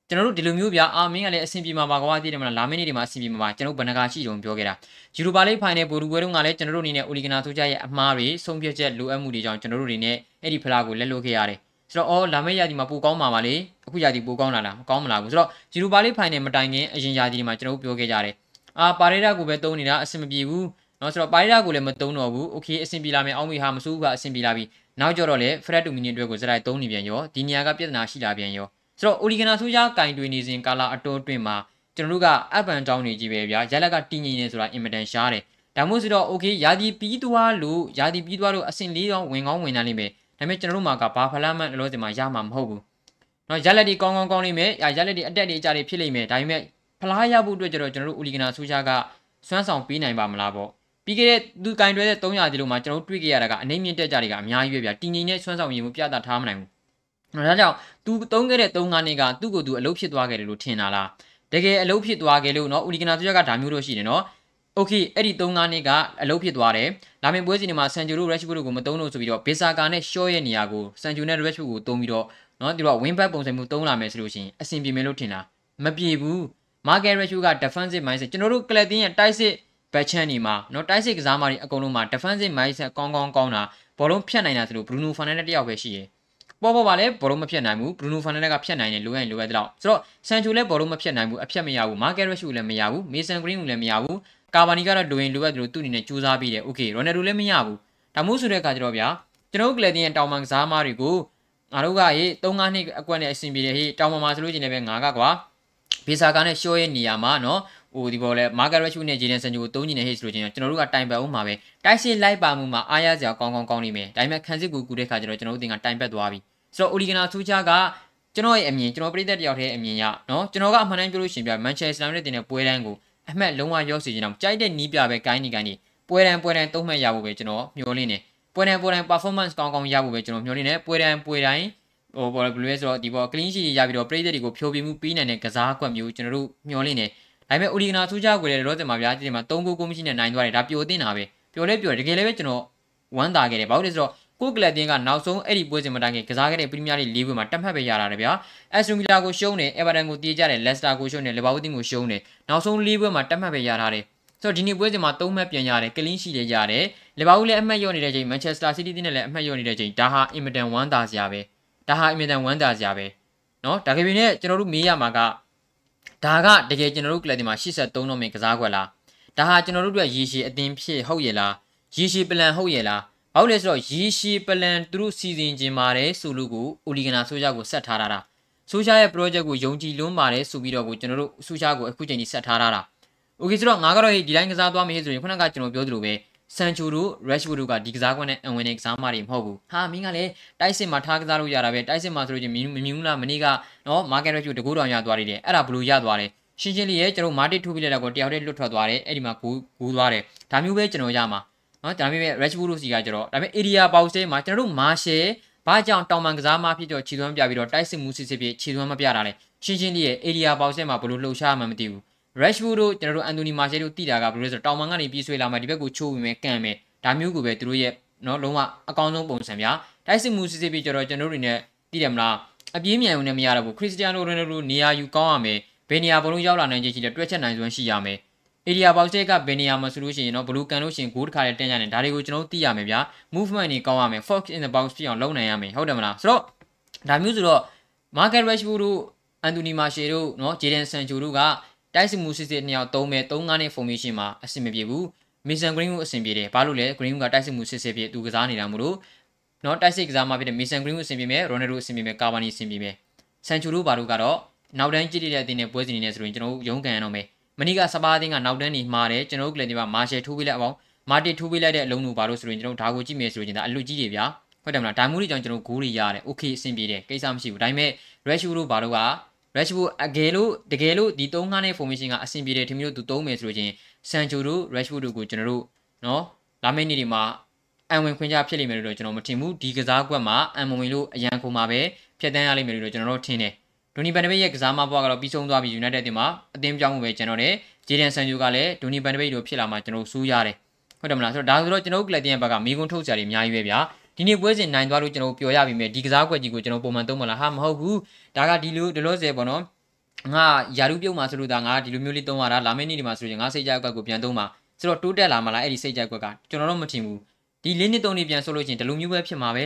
ကျွန်တော်တို့ဒီလိုမျိုးဗျာအာမင်းကလည်းအဆင်ပြေမှာပါကွာသိတယ်မလားလာမယ့်နေ့ဒီမှာအဆင်ပြေမှာပါကျွန်တော်ဘဏ္ဍာရှိတုံပြောခဲ့တာယူရိုပါလိဖိုင်နယ်ပိုလူပွဲတုန်းကလည်းကျွန်တော်တို့အနေနဲ့အိုလီဂနာဆူရှာရဲ့အမှားတွေဆုံးဖြတ်ချက်လိုအပ်မှုတွေကြောင့်ကျွန်တော်တို့အနေနဲ့အဲ့ဒီဖလားကိုလက်လွတ်ခဲ့ရတယ်ဆိုတော့အော်လာမယ့်ရာသီမှာပိုကောင်းမှာပါလေအခုရာသီပိုကောင်းလာလားမကောင်းမလားဘူးဆိုတော့ဂျီရိုပါလိဖိုင်နယ်မတိုင်ခင်အရင်ရာသီမှာကျွန်တော်တို့ပြောခဲ့ကြတယ်အာပါရေဒါကိုပဲတုံးနေတာအဆင်မပြေဘူး เนาะဆိုတော့ပါရီဒါကိုလည်းမတုံးတော့ဘူးโอเคအဆင်ပြေလာမယ်အောင်းမီဟာမစိုးဘူးကအဆင်ပြေလာပြီနောက်ကြတော့လေဖရက်တူမီနီအတွက်ကိုစရိုက်တုံးနေပြန်ရောဒီနေရာကပြဿနာရှိလာပြန်ရောဆိုတော့အိုလီဂနာဆိုးရကင်တွေနေစဉ်ကာလာအတော်အတွင်းမှာကျွန်တော်တို့ကအပန်တောင်းနေကြီးပဲဗျာရလက်ကတည်ငြိမ်နေဆိုတာအင်မတန်ရှားတယ်ဒါမှမဟုတ်ဆိုတော့โอเคယာဒီပြီးသွားလို့ယာဒီပြီးသွားလို့အဆင်လေးတော့ဝင်ကောင်းဝင်နိုင်လိမ့်မယ်ဒါပေမဲ့ကျွန်တော်တို့မှာကဘာဖလားမှန်လို့စင်မှာရမှာမဟုတ်ဘူးเนาะရလက်ဒီကောင်းကောင်းကောင်းလိမ့်မယ်ရလက်ဒီအတက်တွေအကြတွေဖြစ်လိမ့်မယ်ဒါပေမဲ့ဖလားရဖို့အတွက်ကျတော့ကျွန်တော်တို့အိုလီဂနာဆိုးရကစွမ်းဆောင်ပေးနိုင်ပါမလားပေါ့ ပြီးခဲ့တဲ့သူကင်တွဲတဲ့300ဒီလိုမှာကျွန်တော်တို့တွေ့ခဲ့ရတာကအနှိမ့်မြင့်တက်ကြတွေကအများကြီးပဲဗျာတည်ငြိမ်တဲ့ဆွမ်းဆောင်ရည်မှုပြသထားမနိုင်ဘူး။ဒါကြောင့်သူသုံးခဲ့တဲ့3ငါးနှစ်ကသူ့ကိုယ်သူအလုပ်ဖြစ်သွားခဲ့တယ်လို့ထင်တာလား။တကယ်အလုပ်ဖြစ်သွားခဲ့လို့နော်ဦးလီကနာသူရကဒါမျိုးလို့ရှိတယ်နော်။ Okay အဲ့ဒီ3ငါးနှစ်ကအလုပ်ဖြစ်သွားတယ်။လာမင်ပွဲစဉ်တွေမှာဆန်ဂျိုတို့ရက်ရှ်ဘုတို့ကိုမသုံးလို့ဆိုပြီးတော့ဘေဆာကာနဲ့ရှော့ရဲ့နေရာကိုဆန်ဂျိုနဲ့ရက်ရှ်ဘုကိုသုံးပြီးတော့နော်သူတို့က win back ပုံစံမျိုးသုံးလာမယ်ဆိုလို့ရှိရင်အဆင်ပြေမယ်လို့ထင်တာမပြေဘူး။ market ratio က defensive mindset ကျွန်တော်တို့ကလပ်တင်းရဲ့တိုက်စစ် ဘက်ချန်နေမှာနော်တိုက်စစ်ကစားမာတွေအကုန်လုံးမှာ defensive mindset ကောင်းကောင်းကောင်းတာဘောလုံးဖြတ်နိုင်တာဆိုလို့ Bruno Fernandes တယောက်ပဲရှိရယ်ပေါ်ပေါ်ပါလဲဘောလုံးမဖြတ်နိုင်ဘူး Bruno Fernandes ကဖြတ်နိုင်တယ်လိုရရင်လိုရတဲ့လောက်ဆိုတော့ Sancho လည်းဘောလုံးမဖြတ်နိုင်ဘူးအဖြတ်မရဘူး Marquez Rashford လည်းမရဘူး Mason Greenwood လည်းမရဘူးကာဗာနီကတော့လိုရင်လိုရတယ်လို့သူ့အနေနဲ့စူးစမ်းပြီးတယ် Okay Ronaldo လည်းမရဘူးဒါမို့ဆိုတဲ့အခါကျတော့ဗျာကျွန်တော်တို့ကလပ်တင်ရဲ့တောင်ပန်ကစားမားတွေကိုငါတို့ကဟေး3-5နှစ်အကွက်နဲ့အဆင်ပြေတယ်ဟေးတောင်ပန်မှာဆိုလို့ချင်းလည်းပဲငါကကွာဘေဆာကာနဲ့ရှော့ရဲ့နေရာမှာနော် ဟိုဒီပေါ်လဲမာဂရက်ရှုနဲ့ဂျေဒန်ဆန်ဂျိုကိုတုံးညီနေဟိဆိုလို့ချင်းကျွန်တော်တို့ကတိုင်ပတ်အောင်မှာပဲတိုက်စစ်လိုက်ပါမှုမှာအားရစရာကောင်းကောင်းကောင်းနေမယ်ဒါပေမဲ့ခန်းစစ်ကူကူတဲ့ခါကျတော့ကျွန်တော်တို့တင်ကတိုင်ပတ်သွားပြီဆိုတော့အိုလီဂနာဆူချာကကျွန်တော်ရဲ့အမြင်ကျွန်တော်ပြည်သက်တယောက်တည်းအမြင်ရနော်ကျွန်တော်ကအမှန်တမ်းပြောလို့ရှိရင်ပြမန်ချက်စတာနဲ့တင်တဲ့ပွဲတန်းကိုအမှတ်လုံးဝရောက်စီခြင်းအောင်ကြိုက်တဲ့နီးပြပဲကိုင်းနေကိုင်းနေပွဲတန်းပွဲတန်းသုံးမှတ်ရဖို့ပဲကျွန်တော်မျှော်လင့်နေပွဲတန်းပွဲတန်း performance ကောင်းကောင်းရဖို့ပဲကျွန်တော်မျှော်လင့်နေပွဲတန်းပွဲတိုင်းဟိုဘောဘလူးလဲဆိုတော့ဒီဘော clean sheet ရပြီးတော့ပြည်သက်တွေကိုဖြိုပြမှုပြီးနိုင်တဲ့ကစားကွက်မျိုးကျွန်တော်တို့မျှော်လင့်နေ ဒါပေမဲ့အိုဒီဂနာဆူချာကိုလည်းလောဆယ်မှာဗျာဒီမှာ၃ဂိုးကိုမရှိနဲ့နိုင်သွားတယ်ဒါပျော်တင်တာပဲပျော်လဲပျော်တယ်တကယ်လည်းပဲကျွန်တော်ဝမ်းသာခဲ့တယ်ဘာလို့လဲဆိုတော့ကိုကလပ်တင်းကနောက်ဆုံးအဲ့ဒီပွဲစဉ်မတိုင်ခင်ကစားခဲ့တဲ့ပရီးမီးယားလိ၄ပွဲမှာတက်မှတ်ပဲရတာတယ်ဗျာအက်စတွန်ဗီလာကိုရှုံးတယ်အေဗာတန်ကိုတီးကြတယ်လက်စတာကိုရှုံးတယ်လီဗာပူးတင်းကိုရှုံးတယ်နောက်ဆုံး၄ပွဲမှာတက်မှတ်ပဲရထားတယ်ဆိုတော့ဒီနေ့ပွဲစဉ်မှာ၃မှတ်ပြန်ရတယ်ကလင်းရှိတယ်ရတယ်လီဗာပူးလည်းအမှတ်ရနေတဲ့ချိန်မန်ချက်စတာစီးတီးတင်းနဲ့လည်းအမှတ်ရနေတဲ့ချိန်ဒါဟာအင်မတန်ဝမ်းသာစရာပဲဒါဟာအင်မတန်ဝမ်းသာစရာပဲနော်ဒါကပြင်းနဲ့ကျွန်တော်တို့မေးရမှာက ဒါကတကယ်ကျွန်တော်တို့ကလပ်ဒီမှာ83တော့မင်းကစားကွက်လားဒါဟာကျွန်တော်တို့အတွက်ရည်ရှည်အသင်းဖြစ်ဟုတ်ရဲ့လားရည်ရှည်ပလန်ဟုတ်ရဲ့လားဘာလို့လဲဆိုတော့ရည်ရှည်ပလန်သူတို့စီစဉ်ခြင်းပါတယ်ဆိုလို့ကိုအိုလီဂနာဆိုရှာကိုဆက်ထားတာတာဆိုရှာရဲ့ project ကိုယုံကြည်လွန်းပါတယ်ဆိုပြီးတော့ကိုကျွန်တော်တို့ဆိုရှာကိုအခုချိန်ကြီးဆက်ထားတာတာ okay ဆိုတော့ငါကတော့ဒီတိုင်းကစားသွားမယ်ဆိုရင်ခုနကကျွန်တော်ပြောသလိုပဲ ဆန်ချူတို့ Rashford တို့ကဒီကစားကွက်နဲ့အဝင်နေကစားမတွေမဟုတ်ဘူးဟာမင်းကလည်းတိုက်စစ်မှာထားကစားလို့ရတာပဲတိုက်စစ်မှာဆိုလို့ချင်းမမြင်ဘူးလားမနေ့ကနော် Market Rashford တကူတောင်ရသွားတယ်အဲ့ဒါဘလို့ရသွားတယ်ရှင်းရှင်းလေးရဲ့ကျွန်တော်မာတစ်ထိုးပြလိုက်တာကိုတယောက်တည်းလွတ်ထွက်သွားတယ်အဲ့ဒီမှာဂူဂူသွားတယ်ဒါမျိုးပဲကျွန်တော်ရမှာနော်ဒါပေမဲ့ Rashford တို့စီကကျတော့ဒါပေမဲ့ area box ထဲမှာကျွန်တော်တို့ Marshall ဘာကြောင့်တောင်ပန်ကစားမဖြစ်တော့ခြေသွမ်းပြပြီးတော့တိုက်စစ်မှုစစ်စစ်ဖြစ်ခြေသွမ်းမပြတာလဲရှင်းရှင်းလေးရဲ့ area box ထဲမှာဘလို့လှုပ်ရှားမှမသိဘူး Rashford တို့ကျွန်တော်တို့ Anthony Marshall တို့တည်တာကဘယ်လိုလဲဆိုတော့တောင်ပန်ကနေပြေးဆွဲလာမှဒီဘက်ကိုချိုးပြီးမယ်ကန်မယ်ဒါမျိုးကိုပဲသူတို့ရဲ့နော်လုံးဝအကောင်းဆုံးပုံစံဗျာတိုက်စစ်မှုစစ်စစ်ဖြစ်ကြတော့ကျွန်တော်တို့တွေနဲ့တည်တယ်မလားအပြေးမြန်ုံနဲ့မရတော့ဘူးခရစ္စတီယာနိုရိုနယ်ဒိုနေရာယူကောင်းရမယ်ဘယ်နေရာဘလုံးရောက်လာနိုင်ခြင်းရှိတယ်တွက်ချက်နိုင်စွမ်းရှိရမယ် area box ကဘယ်နေရာမှာဆိုလို့ရှိရင်တော့ဘလူးကန်လို့ရှိရင်ဂိုးတစ်ခါလေးတင်ရတယ်ဒါတွေကိုကျွန်တော်သိရမယ်ဗျာ movement တွေကောင်းရမယ် fox in the box ဖြစ်အောင်လုပ်နိုင်ရမယ်ဟုတ်တယ်မလားဆိုတော့ဒါမျိုးဆိုတော့ market rashford တို့ anthony martial တို့เนาะ jaden sancho တို့က တိုက်စစ်မှုစစ်စစ်နှစ်ယောက်သုံးမဲ့3-5နဲ့ formation မှာအဆင်မပြေဘူး mason green ကိုအဆင်ပြေတယ်ဘာလို့လဲ green ကတိုက်စစ်မှုစစ်စစ်ဖြစ်သူကစားနေတာမို့လို့เนาะတိုက်စစ်ကစားမှာဖြစ်တဲ့ mason green ကိုအဆင်ပြေမယ် ronaldo အဆင်ပြေမယ် cavani အဆင်ပြေမယ် sancho တို့ဘာလို့ကတော့ နောက်တန်းကြည့်တဲ့အတင်းနဲ့ပွဲစဉ်နေနေဆိုရင်ကျွန်တော်တို့ရုန်းကန်ရတော့မယ်မနီကစပါးအတင်းကနောက်တန်းနေမှားတယ်ကျွန်တော်တို့ကလည်းဒီမှာမာရှယ်ထိုးပေးလိုက်အောင်မာတီထိုးပေးလိုက်တဲ့အလုံးတို့ဘာလို့ဆိုရင်ကျွန်တော်ဒါကိုကြည့်မယ်ဆိုရင်ဒါအလွတ်ကြီးတွေဗျာဟုတ်တယ်မလားဒါမျိုးတွေကြောင့်ကျွန်တော်ဂိုးတွေရတယ်โอเคအဆင်ပြေတယ်ကိစ္စမရှိဘူးဒါပေမဲ့ Rashford တို့ဘာလို့က Rashford အကယ်လို့တကယ်လို့ဒီ3ငါးနဲ့ formation ကအဆင်ပြေတယ်ထင်မျိုးသူသုံးမယ်ဆိုလို့ချင်း Sancho တို့ Rashford တို့ကိုကျွန်တော်တို့နော်လာမယ့်နေ့တွေမှာအံဝင်ခွင့်ကြဖြစ်လိမ့်မယ်လို့ကျွန်တော်မထင်ဘူးဒီကစားကွက်မှာအံမဝင်လို့အရန်ခုံမှာပဲဖြတ်တန်းရလိမ့်မယ်လို့ကျွန်တော်တို့ထင်တယ်ဒိုနီဘန်ဒဘိတ်ရဲ့ကစားမဘွားကတော့ပြီးဆုံးသွားပြီ United တင်မှာအသင်းပြောင်းမှုပဲကျွန်တော်တယ်ဂျေဒန်ဆန်ဂျူကလည်းဒိုနီဘန်ဒဘိတ်တို့ဖြစ်လာမှကျွန်တော်စူးရတယ်ဟုတ်တယ်မလားဆိုတော့ဒါဆိုတော့ကျွန်တော်တို့ကလပ်တင်ရဲ့ဘက်ကမိကုန်းထုတ်စရာတွေအများကြီးပဲဗျာ ဒီနေ့ပွဲစဉ်နိုင်သွားလို့ကျွန်တော်ပျော်ရပြီမဲ့ဒီကစားကွက်ကြီးကိုကျွန်တော်ပုံမှန်သုံးမလားဟာမဟုတ်ဘူးဒါကဒီလိုဒီလိုစေပေါ့နော်ငါယာရုပြုတ်မှာဆိုလို့ဒါငါဒီလိုမျိုးလေးသုံးရတာလာမယ့်နေ့ဒီမှာဆိုရင်ငါစိတ်ကြကွက်ကိုပြန်သုံးမှာဆိုတော့တိုးတက်လာမှလားအဲ့ဒီစိတ်ကြကွက်ကကျွန်တော်တော့မထင်ဘူးဒီလေးနှစ်သုံးနှစ်ပြန်ဆိုလို့ချင်းဒီလိုမျိုးပဲဖြစ်မှာပဲ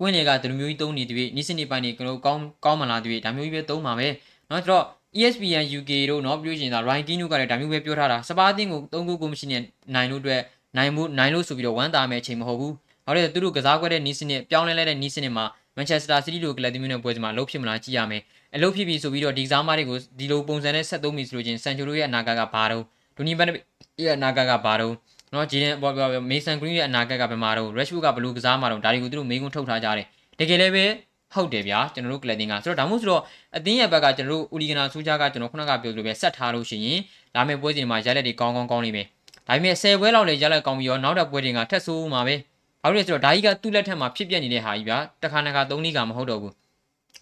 ကွင်းတွေကဒီလိုမျိုးကြီးသုံးနေတည်းနီးစနစ်ပိုင်းတွေကျွန်တော်ကောင်းကောင်းမလားတည်းဒါမျိုးကြီးပဲသုံးမှာပဲเนาะဆိုတော့ ESPN UK တို့เนาะပြောချင်တာ Ryan King တို့ကလည်းဒါမျိုးပဲပြောထားတာစပါးအသင်းကို3ခုကိုမရှိနဲ့နိုင်လို့အတွက်နိုင်မှုနိုင်လို့ဆိုပြီးတော့ဝမ်းသာမဲ့အချိန်မဟုတ်ဘူး။ ဘာလို့လဲသူတို့ကစားကွက်တဲ့နီးစနစ်ပြောင်းလဲလဲတဲ့နီးစနစ်မှာ Manchester City တို့ကလပ်သမီးနဲ့ပွဲစဉ်မှာအလုပ်ဖြစ်မလားကြည့်ရမယ်။အလုပ်ဖြစ်ပြီဆိုပြီးတော့ဒီကစားမတွေကိုဒီလိုပုံစံနဲ့ဆက်သုံးပြီဆိုလို့ချင်း Sancho တို့ရဲ့အနာဂတ်ကဘာတော့ဒူနီဘန်ရဲ့အနာဂတ်ကဘာတော့နော်ဂျီဒန်ဘောမေဆန်ဂရင်းရဲ့အနာဂတ်ကဘယ်မှာတော့ Rashford ကဘလို့ကစားမှာတော့ဒါတွေကိုသူတို့မေးခွန်းထုတ်ထားကြတယ်။တကယ်လည်းပဲဟုတ်တယ်ဗျာကျွန်တော်တို့ကလပ်တင်ကဆိုတော့ဒါမှမဟုတ်ဆိုတော့အသင်းရဲ့ဘက်ကကျွန်တော်တို့ဦးလီဂနာဆူဂျာကကျွန်တော်ခုနကပြောလို့ပဲဆက်ထားလို့ရှိရင်လာမယ့်ပွဲစဉ်မှာရက်လက်တွေကောင်းကောင်းကောင်းနေမယ်ဒါပေမဲ့10ပွဲလောက်လေရက်လက်ကောင်းပြီးတော့နောက်တဲ့ပွဲတွေကထက်ဆိုးမှာပဲ ဘာလို့လဲဆိုတော့ဒါကြီးကသူ့လက်ထက်မှာဖြစ်ပျက်နေတဲ့ဟာကြီးဗျာတခါတခါသုံးနည်းကမဟုတ်တော့ဘူး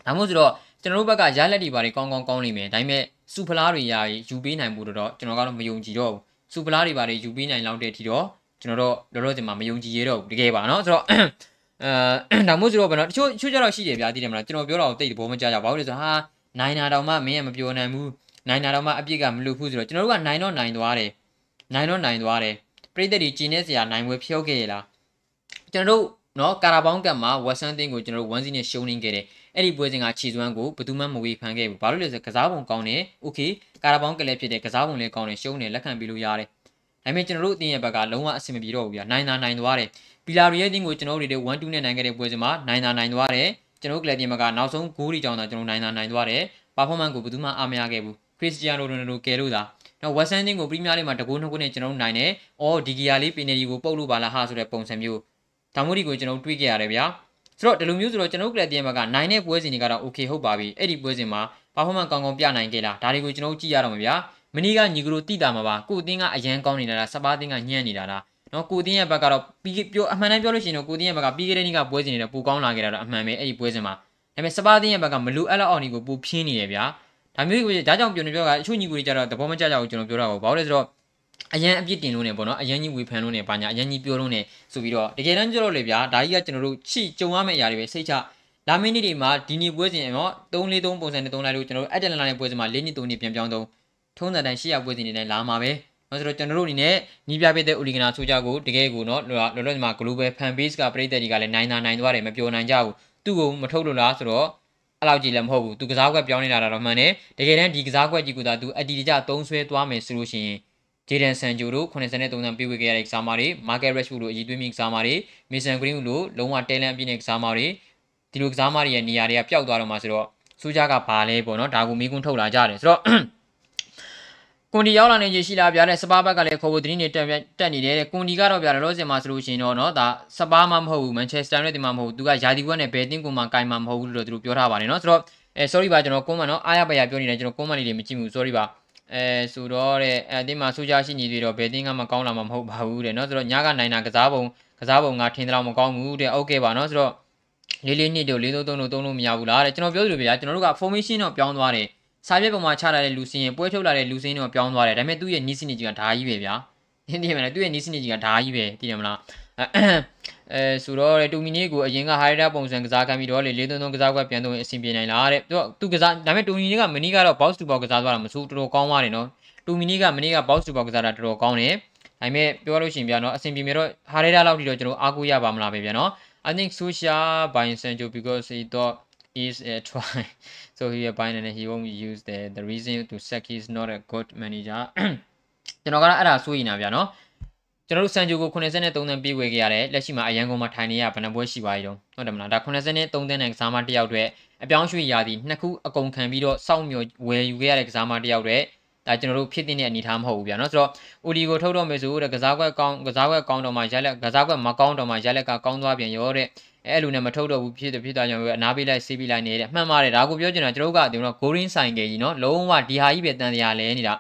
ဒါမှမဟုတ်ဆိုတော့ကျွန်တော်တို့ဘက်ကရလက်တွေပါတွေကောင်းကောင်းကောင်းနေမယ်ဒါပေမဲ့စုဖလားတွေရာယူပေးနိုင်မှုတော့ကျွန်တော်ကတော့မယုံကြည်တော့ဘူးစုဖလားတွေပါတွေယူပေးနိုင်လောက်တဲ့အထိတော့ကျွန်တော်တို့လောလောဆယ်မှာမယုံကြည်ရတော့ဘူးတကယ်ပါနော်ဆိုတော့အဲဒါမှမဟုတ်ဆိုတော့ဘယ်တော့တချို့တချို့ကြတော့ရှိတယ်ဗျာသိတယ်မလားကျွန်တော်ပြောတာကိုတိတ်သဘောမကျကြဘာလို့လဲဆိုတော့ဟာနိုင်နာတောင်မှမင်းကမပြောနိုင်ဘူးနိုင်နာတော့မှအပြစ်ကမလို့ဘူးဆိုတော့ကျွန်တော်တို့ကနိုင်တော့နိုင်သွားတယ်နိုင်တော့နိုင်သွားတယ်ပြိတ္တတွေကျင်းနေစရာနိုင်ဝဲဖျောက်ခဲ့ရလား ကျွန်တော်တို့နော်ကာရာဘောင်းကတ်မှာဝက်ဆန်တင်းကိုကျွန်တော်တို့1စီနဲ့ရှုံးနေခဲ့တယ်အဲ့ဒီပွဲစဉ်ကခြေစွမ်းကိုဘယ်သူမှမဝေဖန်ခဲ့ဘူးဘာလို့လဲဆိုကစားပုံကောင်းတယ်โอเคကာရာဘောင်းကလည်းဖြစ်တယ်ကစားပုံလည်းကောင်းတယ်ရှုံးတယ်လက်ခံပြီးလို့ရတယ်ဒါပေမဲ့ကျွန်တော်တို့အတင်းရဲ့ဘက်ကလုံးဝအဆင်မပြေတော့ဘူးဗျာနိုင်တာနိုင်သွားတယ်ပီလာရီရဲ့တင်းကိုကျွန်တော်တို့တွေ1-2နဲ့နိုင်ခဲ့တဲ့ပွဲစဉ်မှာနိုင်တာနိုင်သွားတယ်ကျွန်တော်တို့ကလပ်ပြင်ဘက်ကနောက်ဆုံးဂိုးတွေကြောင့်သာကျွန်တော်နိုင်တာနိုင်သွားတယ်ပါဖော်မန်ကိုဘယ်သူမှအားမရခဲ့ဘူးခရစ္စတီယာနိုရိုနယ်ဒိုကယ်လို့သာနော်ဝက်ဆန်တင်းကိုပရီးမီးယားလိမှာတကူနှစ်ခုနဲ့ကျွန်တော်တို့နိုင်တယ်အော်ဒီဂီယာလေးပီနယ်ဒီကိုပုတ်လို့ပါလားဟာဆိုတဲ့ပုံစံမျိုး ဒါမျိုးတွေကိုကျွန်တော်တွေးခဲ့ရတယ်ဗျာဆိုတော့ဒီလိုမျိုးဆိုတော့ကျွန်တော်တို့ကလပ်ပြင်ဘက်ကနိုင်တဲ့ပွဲစဉ်တွေကတော့ okay ဟုတ်ပါပြီအဲ့ဒီပွဲစဉ်မှာပါဖော်မန်ကောင်းကောင်းပြနိုင်ခဲ့လားဒါတွေကိုကျွန်တော်တို့ကြည့်ရတော့မှာဗျာမနီကညီကလိုတိတာမှာပါကိုအတင်းကအရန်ကောင်းနေတာလားစပါးတင်းကညံ့နေတာလားနော်ကိုတင်းရဲ့ဘက်ကတော့ပြီးပြောအမှန်တမ်းပြောလို့ရှိရင်တော့ကိုတင်းရဲ့ဘက်ကပြီးခဲ့တဲ့နေ့ကပွဲစဉ်တွေတော့ပူကောင်းလာခဲ့တာတော့အမှန်ပဲအဲ့ဒီပွဲစဉ်မှာဒါပေမဲ့စပါးတင်းရဲ့ဘက်ကမလူအပ်လောက်အောင်ဒီကိုပူဖြင်းနေတယ်ဗျာဒါမျိုးကိုဒါကြောင့်ပြောနေပြောတာအချို့ညီကိုတွေကြတော့သဘောမကျကြဘူးကျွန်တော်ပြောတာကိုဘာလို့လဲဆိုတော့ အရန်အပြစ်တင်လို့နေပေါ့နော်အရန်ကြီးဝေဖန်လို့နေပါညာအရန်ကြီးပြောလို့နေဆိုပြီးတော့တကယ်တမ်းကျတော့လေဗျာဒါကြီးကကျွန်တော်တို့ချိကြုံရမယ့်အရာတွေပဲစိတ်ချလာမင်းနေ့တွေမှာဒီနေ့ပွဲစဉ်နော်343ပုံစံနဲ့3လိုက်လို့ကျွန်တော်တို့အက်တလန်လာနဲ့ပွဲစဉ်မှာ၄နှစ်3နှစ်ပြန်ပြောင်းတော့ထုံးစံတိုင်း800ပွဲစဉ်တွေနဲ့လာမှာပဲနော်ဆိုတော့ကျွန်တော်တို့အနေနဲ့ညီးပြပေးတဲ့ Oligana ဆိုကြကိုတကယ်ကိုနော်လောလောဆယ်မှာ global fan base ကပြည်သက်တွေကလည်းနိုင်တာနိုင်သွားတယ်မပြောနိုင်ကြဘူးသူ့ကိုမထုတ်လို့လားဆိုတော့အဲ့လောက်ကြီးလည်းမဟုတ်ဘူးသူကစားကွက်ပြောင်းနေတာတော့မှန်တယ်တကယ်တမ်းဒီကစားကွက်ကြီးကသာသူအတီတကြသုံးဆွဲသွားမယ်ဆိုလို့ရှိရင် Jadon Sancho တို့83တန်ပေးဝေခဲ့ရတဲ့ကစားမတွေ Marcus Rashford တို့အရေးသွင်းပြီးကစားမတွေ Mason Greenwood တို့လုံးဝတဲလန့်အပြည့်နဲ့ကစားမတွေဒီလိုကစားမတွေရဲ့နေရာတွေကပျောက်သွားတော့မှဆိုတော့စူးကြကဘာလဲပေါ့နော်ဒါကိုမိကွန်းထုတ်လာကြတယ်ဆိုတော့ကွန်ဒီရောက်လာနေချင်းရှိလာပြတဲ့စပါးဘက်ကလည်းခေါ်ဖို့တင်းနေတက်တက်နေတယ်တဲ့ကွန်ဒီကတော့ပြတယ်လို့စင်မှာဆိုလို့ရှင်တော့နော်ဒါစပါးမှမဟုတ်ဘူးမန်ချက်စတာနဲ့တင်မှာမဟုတ်ဘူးသူကယာဒီဘွက်နဲ့ဘယ်တင်းကွန်မှာကင်မှာမဟုတ်ဘူးလို့တို့ပြောထားပါတယ်နော်ဆိုတော့အဲ sorry ပါကျွန်တော်ကွန်မနော်အားရပါရပြောနေတယ်ကျွန်တော်ကွန်မလေးတွေမကြည့်ဘူး sorry ပါ အဲဆိုတော့တဲ့အဲတင်းမှာစူးကြရှိနေသေးတော့ဘယ်တင်းကမှကောင်းလာမှာမဟုတ်ပါဘူးတဲ့เนาะဆိုတော့ညကနိုင်တာကစားပုံကစားပုံကထင်တယ်လို့မကောင်းဘူးတဲ့โอเคပါเนาะဆိုတော့လေးလေးနှစ်တို့လေးသုံးသုံးလို့သုံးလို့မရဘူးလားတဲ့ကျွန်တော်ပြောသလိုဗျာကျွန်တော်တို့က formation တော့ပြောင်းသွားတယ်စာပြက်ပေါ်မှာချလာတဲ့လူစင်းရင်ပွဲထုတ်လာတဲ့လူစင်းတော့ပြောင်းသွားတယ်ဒါပေမဲ့သူ့ရဲ့နီးစနစ်ကြီးကဓာကြီးပဲဗျာသိတယ်မလားသူ့ရဲ့နီးစနစ်ကြီးကဓာကြီးပဲသိတယ်မလား အဲဆိုတော့တူမီနီကိုအရင်ကဟာရီတာပုံစံကစားခံပြီးတော့လေ၄၃၃ကစားကွက်ပြန်သုံးရင်အဆင်ပြေနိုင်လားတဲ့သူကသူကစားဒါပေမဲ့တူမီနီကမနီကတော့ box to box ကစားသွားတာမဆိုးတော်တော်ကောင်းပါတယ်နော်တူမီနီကမနီက box to box ကစားတာတော်တော်ကောင်းတယ်ဒါပေမဲ့ပြောလို့ရှိရင်ဗျာနော်အဆင်ပြေမြေတော့ဟာရီတာလောက်ထိတော့ကျွန်တော်အားကိုးရပါမလားပဲဗျာနော် I think Susha by Sancho because he thought is a try so he a bind and he won't use the the reason to sack is not a good manager ကျွန်တော်ကတော့အဲ့ဒါစိုးရင်တာဗျာနော် ကျွန်တော်တို့ဆန်ဂျိုကို83တန်းပြေးဝေခဲ့ရတယ်လက်ရှိမှာအရန်ကုန်မှာထိုင်နေရဘယ်နှပွဲရှိပါရောဟုတ်တယ်မလားဒါ83တန်းနဲ့ကစားမတစ်ယောက်တည်းအပြောင်းရွှေ့ရာသီနှစ်ခုအကုန်ခံပြီးတော့စောင့်မျှော်ဝယ်ယူခဲ့ရတဲ့ကစားမတစ်ယောက်တည်းဒါကျွန်တော်တို့ဖြစ်တဲ့အနေထားမဟုတ်ဘူးဗျာနော်ဆိုတော့အိုဒီကိုထုတ်တော့မယ်ဆိုတဲ့ကစားကွက်ကောင်းကစားကွက်ကောင်းတော့မှရက်လက်ကစားကွက်မကောင်းတော့မှရက်လက်ကကောင်းသွားပြန်ရောတဲ့အဲ့လိုနဲ့မထုတ်တော့ဘူးဖြစ်တယ်ဖြစ်သွားကြရောအနားပေးလိုက်ဆေးပေးလိုက်နေတဲ့မှန်ပါတယ်ဒါကိုပြောချင်တာကျွန်တော်ကဒီတော့ Gorin ဆိုင်ကကြီးနော်လုံးဝဒီဟာကြီးပဲတန်တရားလဲနေတာ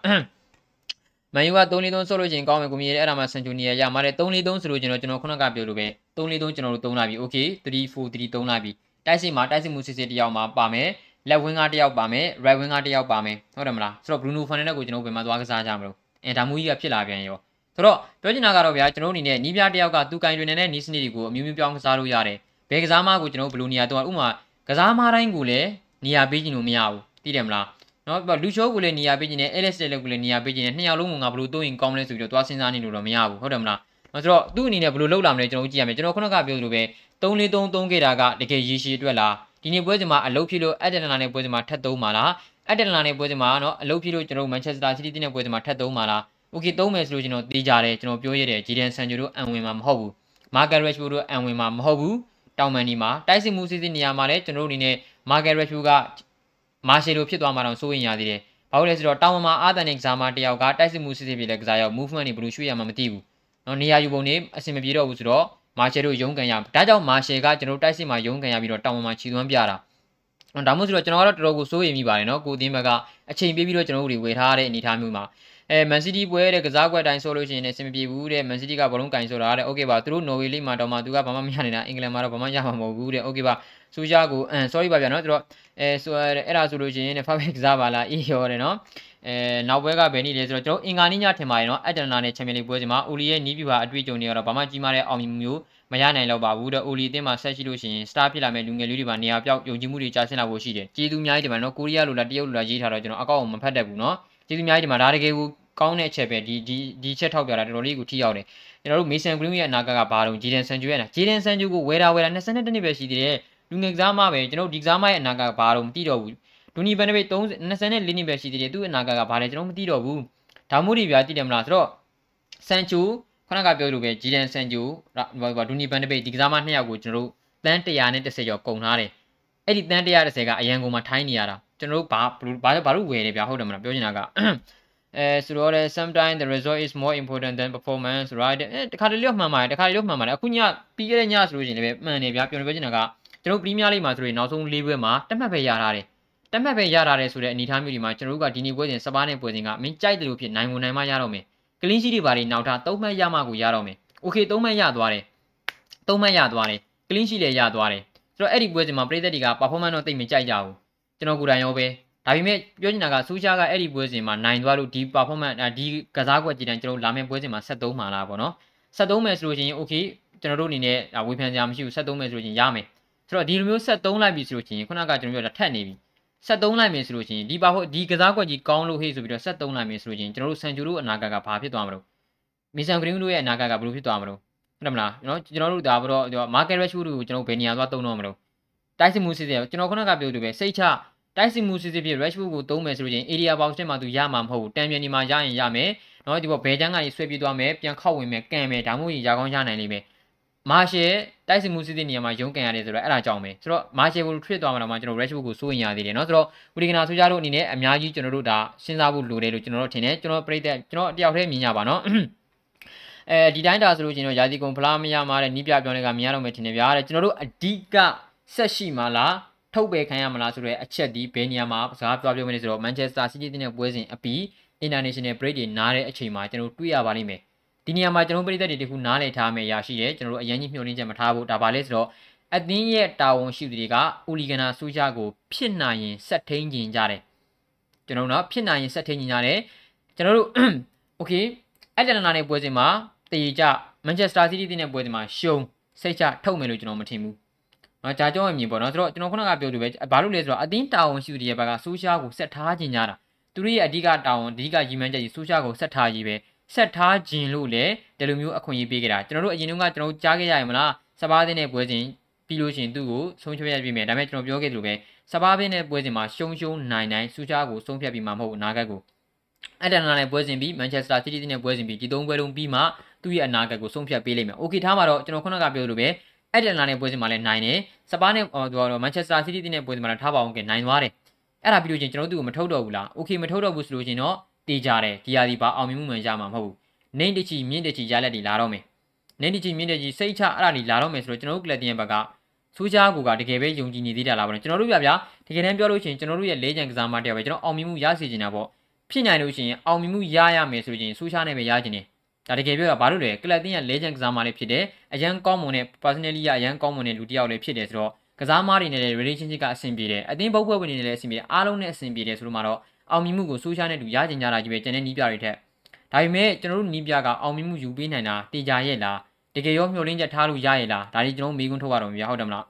မန်ယူက3-4-3ဆိုလို့ချင်းကောင်းမယ်ကိုမြည်တယ်အဲ့ဒါမှဆန်ချူနီယာရမှာတယ်3-4-3ဆိုလို့ကျွန်တော်ကျွန်တော်ခုနကပြောလို့ပဲ3-4-3ကျွန်တော်တို့သုံးလာပြီ okay 3-4-3သုံးလာပြီတိုက်စစ်မှာတိုက်စစ်မှုစစ်စစ်တယောက်မှာပါမယ်လက်ဝင်းကားတယောက်ပါမယ် right wing ကားတယောက်ပါမယ်ဟုတ်တယ်မလားဆိုတော့ Bruno Fernandes ကိုကျွန်တော်ဘယ်မှာသွားကစားကြမလို့အဲဒါမျိုးကြီးကဖြစ်လာပြန်ရောဆိုတော့ပြောချင်တာကတော့ဗျာကျွန်တော်အနေနဲ့နီးပြတယောက်ကသူကင်တွင်နေတဲ့နီးစနစ်တွေကိုအမျိုးမျိုးပြောင်းကစားလို့ရတယ်ဘယ်ကစားမကိုကျွန်တော်ဘယ်လိုနေရာတော့ဥမာကစားမတိုင်းကိုလည်းနေရာပေးခြင်းလို့မရဘူးသိတယ်မလား နော်လူချိုးကိုလည်းနေရာပေးခြင်းနဲ့ LS လည်းကိုလည်းနေရာပေးခြင်းနဲ့နှစ်ယောက်လုံးကငါဘယ်လိုတိုးရင်ကောင်းမလဲဆိုပြီးတော့သွားစဉ်းစားနေလို့တော့မရဘူးဟုတ်တယ်မလားနော်ဆိုတော့သူ့အနေနဲ့ဘယ်လိုလုပ်လာမလဲကျွန်တော်ကြည့်ရမယ်ကျွန်တော်ခုနကပြောသလိုပဲ3-4-3-3ခဲ့တာကတကယ်ရည်ရှိအတွက်လားဒီနေ့ပွဲစဉ်မှာအလုပ်ဖြစ်လို့အက်တလနာနဲ့ပွဲစဉ်မှာထပ်သုံးပါလားအက်တလနာနဲ့ပွဲစဉ်မှာနော်အလုပ်ဖြစ်လို့ကျွန်တော်မန်ချက်စတာစီးတီးနဲ့ပွဲစဉ်မှာထပ်သုံးပါလားโอเคသုံးမယ်ဆိုလို့ကျွန်တော်သိကြတယ်ကျွန်တော်ပြောရတဲ့ဂျီဒန်ဆန်ဂျိုတို့အန်ဝင်မှာမဟုတ်ဘူးမာဂရက်ရက်ချ်တို့အန်ဝင်မှာမဟုတ်ဘူးတောင်မန်ဒီမှာတိုက်စစ်မှုစစ်စစ်နေရာမှာလည်းကျွန်တော်တို့အနေနဲ့မာဂရက်ရက်ချ်က မာရှေလိုဖြစ်သွားမှာတော့စိုးရင်ရသေးတယ်ဘာလို့လဲဆိုတော့တောင်မမှာအာသန်နဲ့ကစားမတယောက်ကတိုက်စစ်မှုစစ်စစ်ပြည်လည်းကစားရောက် movement တွေဘယ်လိုရွှေ့ရမှာမသိဘူး။နော်နေရာယူပုံတွေအဆင်မပြေတော့ဘူးဆိုတော့မာရှယ်တို့ရုံးကန်ရဒါကြောင့်မာရှယ်ကကျွန်တော်တိုက်စစ်မှာရုံးကန်ရပြီးတော့တောင်မမှာခြေသွမ်းပြတာ။ဒါမှမဟုတ်ဆိုတော့ကျွန်တော်ကတော့တော်တော်ကိုစိုးရိမ်မိပါတယ်နော်ကိုသင်းဘက်ကအချိန်ပေးပြီးတော့ကျွန်တော်တို့တွေဝယ်ထားတဲ့အနေအထားမျိုးမှာအဲမန်စီးတီးပွဲတဲ့ကစားကွက်တိုင်းဆိုလို့ရှိရင်လည်းအဆင်မပြေဘူးတဲ့မန်စီးတီးကဘလုံးကင်ဆိုတာတဲ့โอเคပါသူတို့နော်ဝေလိမှာတော့မှသူကဘာမှမရနေတာအင်္ဂလန်မှာတော့ဘာမှရမှာမဟုတ်ဘူးတဲ့โอเคပါစူရှာကိုအမ် sorry ပါဗျာနော်သူတို့ အဲဆိုအဲ့ဒါဆိုလို့ရှိရင်ဖာဘက်ကစားပါလားအေးရောတယ်နော်အဲနောက်ပွဲကဘယ်နည်းလဲဆိုတော့ကျွန်တော်အင်္ဂါနေ့ညထင်ပါတယ်နော်အက်တနာနဲ့ချန်ပီယံလိပွဲစဉ်မှာအိုလီရဲ့နီးပြပါအတွေ့အကြုံတွေကတော့ဘာမှကြီးမားတဲ့အောင်မြင်မှုမျိုးမရနိုင်တော့ပါဘူးတဲ့အိုလီအသင်းမှာဆက်ရှိလို့ရှိရင်စတာဖြစ်လာမဲ့လူငယ်လေးတွေပါနေရာပြောက်ယုံကြည်မှုတွေကြာဆင်းလာဖို့ရှိတယ်ကျေးဇူးအများကြီးတင်ပါတယ်နော်ကိုရီးယားလိုလားတရုတ်လိုလားရေးထားတော့ကျွန်တော်အကောင့်မဖတ်တတ်ဘူးနော်ကျေးဇူးအများကြီးတင်ပါတယ်ဒါတကယ်ကိုကောင်းတဲ့အချက်ပဲဒီဒီဒီချက်ထောက်ပြတာတော်တော်လေးကိုထိရောက်တယ်ကျွန်တော်တို့မေဆန်ဂရင်းရဲ့အနာဂတ်ကဘာတော့ဂျီဒန်ဆန်ဂျူရဲ့နာဂျီဒန်ဆန်ဂျူကိုဝယ်တာဝယ်တာ22နှစ်ပဲရှိသေးတယ် လူငယ်ကစားမပဲကျွန်တော်ဒီကစားမရဲ့အနာဂတ်ကဘာတော့မသိတော့ဘူးဒူနီဘန်နဘေ30 24နှစ်ပဲရှိသေးတယ်သူ့အနာဂတ်ကဘာလဲကျွန်တော်မသိတော့ဘူးဒါမို့ဒီဗျာသိတယ်မလားဆိုတော့ဆန်ဂျူခုနကပြောလို့ပဲဂျီဒန်ဆန်ဂျူဒူနီဘန်နဘေဒီကစားမနှစ်ယောက်ကိုကျွန်တော်တို့တန်း130ကျော်ကုန်ထားတယ်အဲ့ဒီတန်း130ကအရန်ကုန်မှာထိုင်းနေရတာကျွန်တော်တို့ဘာဘာဘာလို့ဝယ်တယ်ဗျာဟုတ်တယ်မလားပြောချင်တာကအဲဆိုတော့လေ sometimes the result is more important than performance right အဲတခါတလေတော့မှန်ပါတယ်တခါတလေတော့မှန်ပါတယ်အခုညပြီးခဲ့တဲ့ညဆိုလို့ရှိရင်လည်းမှန်တယ်ဗျာပြောနေပြောချင်တာက ကျွန်တော်ပရီးမီးယားလိဂ်မှာဆိုရင်နောက်ဆုံး၄ပွဲမှာတက်မှတ်ပဲရထားတယ်။တက်မှတ်ပဲရထားတယ်ဆိုတဲ့အနေအထားမျိုးဒီမှာကျွန်တော်တို့ကဒီနေ့ပွဲစဉ်စပါးနဲ့ပွဲစဉ်ကမင်းကြိုက်တယ်လို့ဖြစ်နိုင်ဝင်နိုင်မှရတော့မယ်။ကလင်းရှိတွေဘာတွေနောက်ထား၃မှတ်ရမှကိုရတော့မယ်။ Okay ၃မှတ်ရသွားတယ်။၃မှတ်ရသွားတယ်။ကလင်းရှိလည်းရသွားတယ်။ဆိုတော့အဲ့ဒီပွဲစဉ်မှာပရိသတ်တွေက performance တော့တိတ်မကြိုက်ကြဘူး။ကျွန်တော်ကိုယ်တိုင်ရောပဲဒါပေမဲ့ပြောချင်တာကဆူရှာကအဲ့ဒီပွဲစဉ်မှာနိုင်သွားလို့ဒီ performance ဒီကစားကွက်ကြီးတန်းကျွန်တော်လာမယ့်ပွဲစဉ်မှာ73မှာလာပါတော့73မယ်ဆိုလို့ချင်း okay ကျွန်တော်တို့အနေနဲ့ဝေဖန်စရာမရှိဘူး73မယ်ဆိုလို့ချင်းရမယ် ဆိုတော့ဒီလိုမျိုး73လိုက်ပြီဆိုလို့ရှိရင်ခုနကကျွန်တော်ပြောတာထက်နေပြီ73လိုက်မယ်ဆိုလို့ရှိရင်ဒီပါဖို့ဒီကစားကွက်ကြီးကောင်းလို့ဟေ့ဆိုပြီးတော့73လိုက်မယ်ဆိုလို့ရှိရင်ကျွန်တော်တို့ဆန်ဂျူတို့အနာဂတ်ကဘာဖြစ်သွားမလို့မီဆန်ဂရင်းတို့ရဲ့အနာဂတ်ကဘယ်လိုဖြစ်သွားမလို့ဟုတ်တယ်မလားကျွန်တော်ကျွန်တော်တို့ဒါတော့မာကက်ရက်ရှူတို့ကိုကျွန်တော်ဘယ်နေရာသွားတုံးတော့မလို့တိုက်စစ်မှုစစ်စစ်ကျွန်တော်ခုနကပြောလို့ပဲစိတ်ချတိုက်စစ်မှုစစ်စစ်ဖြစ် Rashford ကိုသုံးမယ်ဆိုလို့ချင်း area box ထဲမှာသူရမှာမဟုတ်ဘူးတန်ပြန်ဒီမှာရရင်ရမယ်เนาะဒီပေါ်ဘယ်ချမ်းကကြီးဆွဲပြေးသွားမယ်ပြန်ခောက်ဝင်မယ်ကန်မယ်ဒါမှမဟုတ်ရကောင်းရနိုင်လိမ့်မယ် မာရှယ်တိုက်စစ်မှုစစ်စစ်နေရာမှာရုံးကန်ရတယ်ဆိုတော့အဲ့ဒါကြောင့်ပဲဆိုတော့မာရှယ်ကိုထွေသွားမှာတော့မှကျွန်တော် Rashford ကိုစိုးရင်ရသေးတယ်เนาะဆိုတော့ဝီဒီကနာဆိုကြတို့အနေနဲ့အများကြီးကျွန်တော်တို့ဒါစဉ်းစားဖို့လိုတယ်လို့ကျွန်တော်တို့ထင်တယ်ကျွန်တော်ပြိတ္တကျွန်တော်တယောက်တည်းမြင်ကြပါเนาะအဲဒီတိုင်းတာဆိုလို့ကျွန်တော်ယာစီကုံဖလားမရမှာတဲ့နီးပြပြောင်းတွေကမြင်ရတော့မယ်ထင်တယ်ဗျာတဲ့ကျွန်တော်တို့အဓိကဆက်ရှိမှာလားထုတ်ပယ်ခံရမလားဆိုတဲ့အချက်ဒီဘယ်နေရာမှာစကားပြောပြမလဲဆိုတော့ Manchester City တဲ့ပွဲစဉ်အပြီး International Break တွေနားတဲ့အချိန်မှာကျွန်တော်တွေ့ရပါလိမ့်မယ် ဒီနေရာမှာကျွန်တော်ပြည်သက်တွေတခုနားလည်ထားမယ်ရရှိတယ်ကျွန်တော်တို့အရင်ကြီးမျှော်လင့်ချက်မထားဘူးဒါပါလဲဆိုတော့အသင်းရဲ့တာဝန်ရှိသူတွေကဦးလီဂနာဆူရှာကိုဖြစ်နိုင်ရင်ဆက်ထိန်ကျင်ကြတယ်ကျွန်တော်တို့ဖြစ်နိုင်ရင်ဆက်ထိန်ကျင်ကြတယ်ကျွန်တော်တို့ okay အက်တလနာနဲ့ပွဲစဉ်မှာတည်ကြ Manchester City တဲ့ပွဲစဉ်မှာရှုံးစိတ်ချထုတ်မယ်လို့ကျွန်တော်မထင်ဘူးနော်ဂျာကျောင်းအမြင်ပေါ့နော်ဆိုတော့ကျွန်တော်ခုနကပြောသူပဲဘာလို့လဲဆိုတော့အတင်းတာဝန်ရှိသူတွေရဲ့ဘက်ကဆိုရှာကိုဆက်ထားခြင်းကြတာသူတို့ရဲ့အဓိကတာဝန်အဓိကရည်မှန်းချက်ကြီးဆိုရှာကိုဆက်ထားရေးပဲ ဆက်ထားခြင်းလို့လေဒီလိုမျိုးအခွင့်အရေးပေးကြတာကျွန်တော်တို့အရင်ကကျွန်တော်ကြားခဲ့ရရင်မလားစပါးသင်းနဲ့ပွဲစဉ်ပြီးလို့ရှိရင်သူ့ကိုဆုံးဖြတ်ရပြီမယ်ဒါပေမဲ့ကျွန်တော်ပြောခဲ့သလိုပဲစပါးပင်းနဲ့ပွဲစဉ်မှာရှုံရှုံနိုင်နိုင်ဆူချာကိုဆုံးဖြတ်ပြီးမှမဟုတ်အနာဂတ်ကိုအတန်နာနဲ့ပွဲစဉ်ပြီးမန်ချက်စတာစီးတီးနဲ့ပွဲစဉ်ပြီးဒီသုံးပွဲလုံးပြီးမှသူ့ရဲ့အနာဂတ်ကိုဆုံးဖြတ်ပေးလိမ့်မယ်။ Okay ထားမှာတော့ကျွန်တော်ခုနကပြောသလိုပဲအဲ့ဒီလာနဲ့ပွဲစဉ်မှာလည်းနိုင်တယ်။စပါးနဲ့ဟိုတော့မန်ချက်စတာစီးတီးတင်းနဲ့ပွဲစဉ်မှာလည်းထားပါအောင်ကနိုင်သွားတယ်။အဲ့ဒါပြီးလို့ချင်းကျွန်တော်တို့ကမထုတ်တော့ဘူးလား။ Okay မထုတ်တော့ဘူးဆိုလို့ချင်းတော့ တေးကြတယ်ဒီဟာဒီပါအောင်မြင်မှုမှန်ရမှာမဟုတ်ဘူး။နိုင်တချီမြင့်တချီရလက်တွေလာတော့မယ်။နိုင်တချီမြင့်တချီစိတ်ချအဲ့ဒါတွေလာတော့မယ်ဆိုတော့ကျွန်တော်တို့ကလပ်တင်ရဲ့ဘက်ကစူးချားကိုကတကယ်ပဲယုံကြည်နေသေးတာလားဗောနော်ကျွန်တော်တို့ပြဗျာတကယ်တမ်းပြောလို့ရှိရင်ကျွန်တော်တို့ရဲ့လေးချံကစားမတရားပဲကျွန်တော်အောင်မြင်မှုရစေချင်တာပေါ့ဖြစ်နိုင်လို့ရှိရင်အောင်မြင်မှုရရမယ်ဆိုရင်စူးချားနဲ့ပဲရချင်တယ်ဒါတကယ်ပြောတာဘာလို့လဲကလပ်တင်ရဲ့လေးချံကစားမလေးဖြစ်တယ်အရန်ကောင်းမွန်တဲ့ personally ရအရန်ကောင်းမွန်တဲ့လူတစ်ယောက်လည်းဖြစ်တယ်ဆိုတော့ကစားမတွေနဲ့လည်း relationship ကအဆင်ပြေတယ်အတင်းပုတ်ဖွဲ့ဝင်နေလည်းအဆင်ပြေတယ်အားလုံးနဲ့အဆင်ပြေတယ်ဆိုလို့မှတော့ အောင်မြင်မှုကိုဆိုရှာနဲ့တူရကျင်ကြတာကြီးပဲကျန်တဲ့နီးပြတွေထက်ဒါပေမဲ့ကျွန်တော်တို့နီးပြကအောင်မြင်မှုယူပေးနိုင်တာတေချာရဲ့လားတကယ်ရောမျှော်လင့်ချက်ထားလို့ရရဲ့လားဒါတွေကျွန်တော်မေးခွန်းထုတ်ရတော့မှာဟုတ်တယ်မလား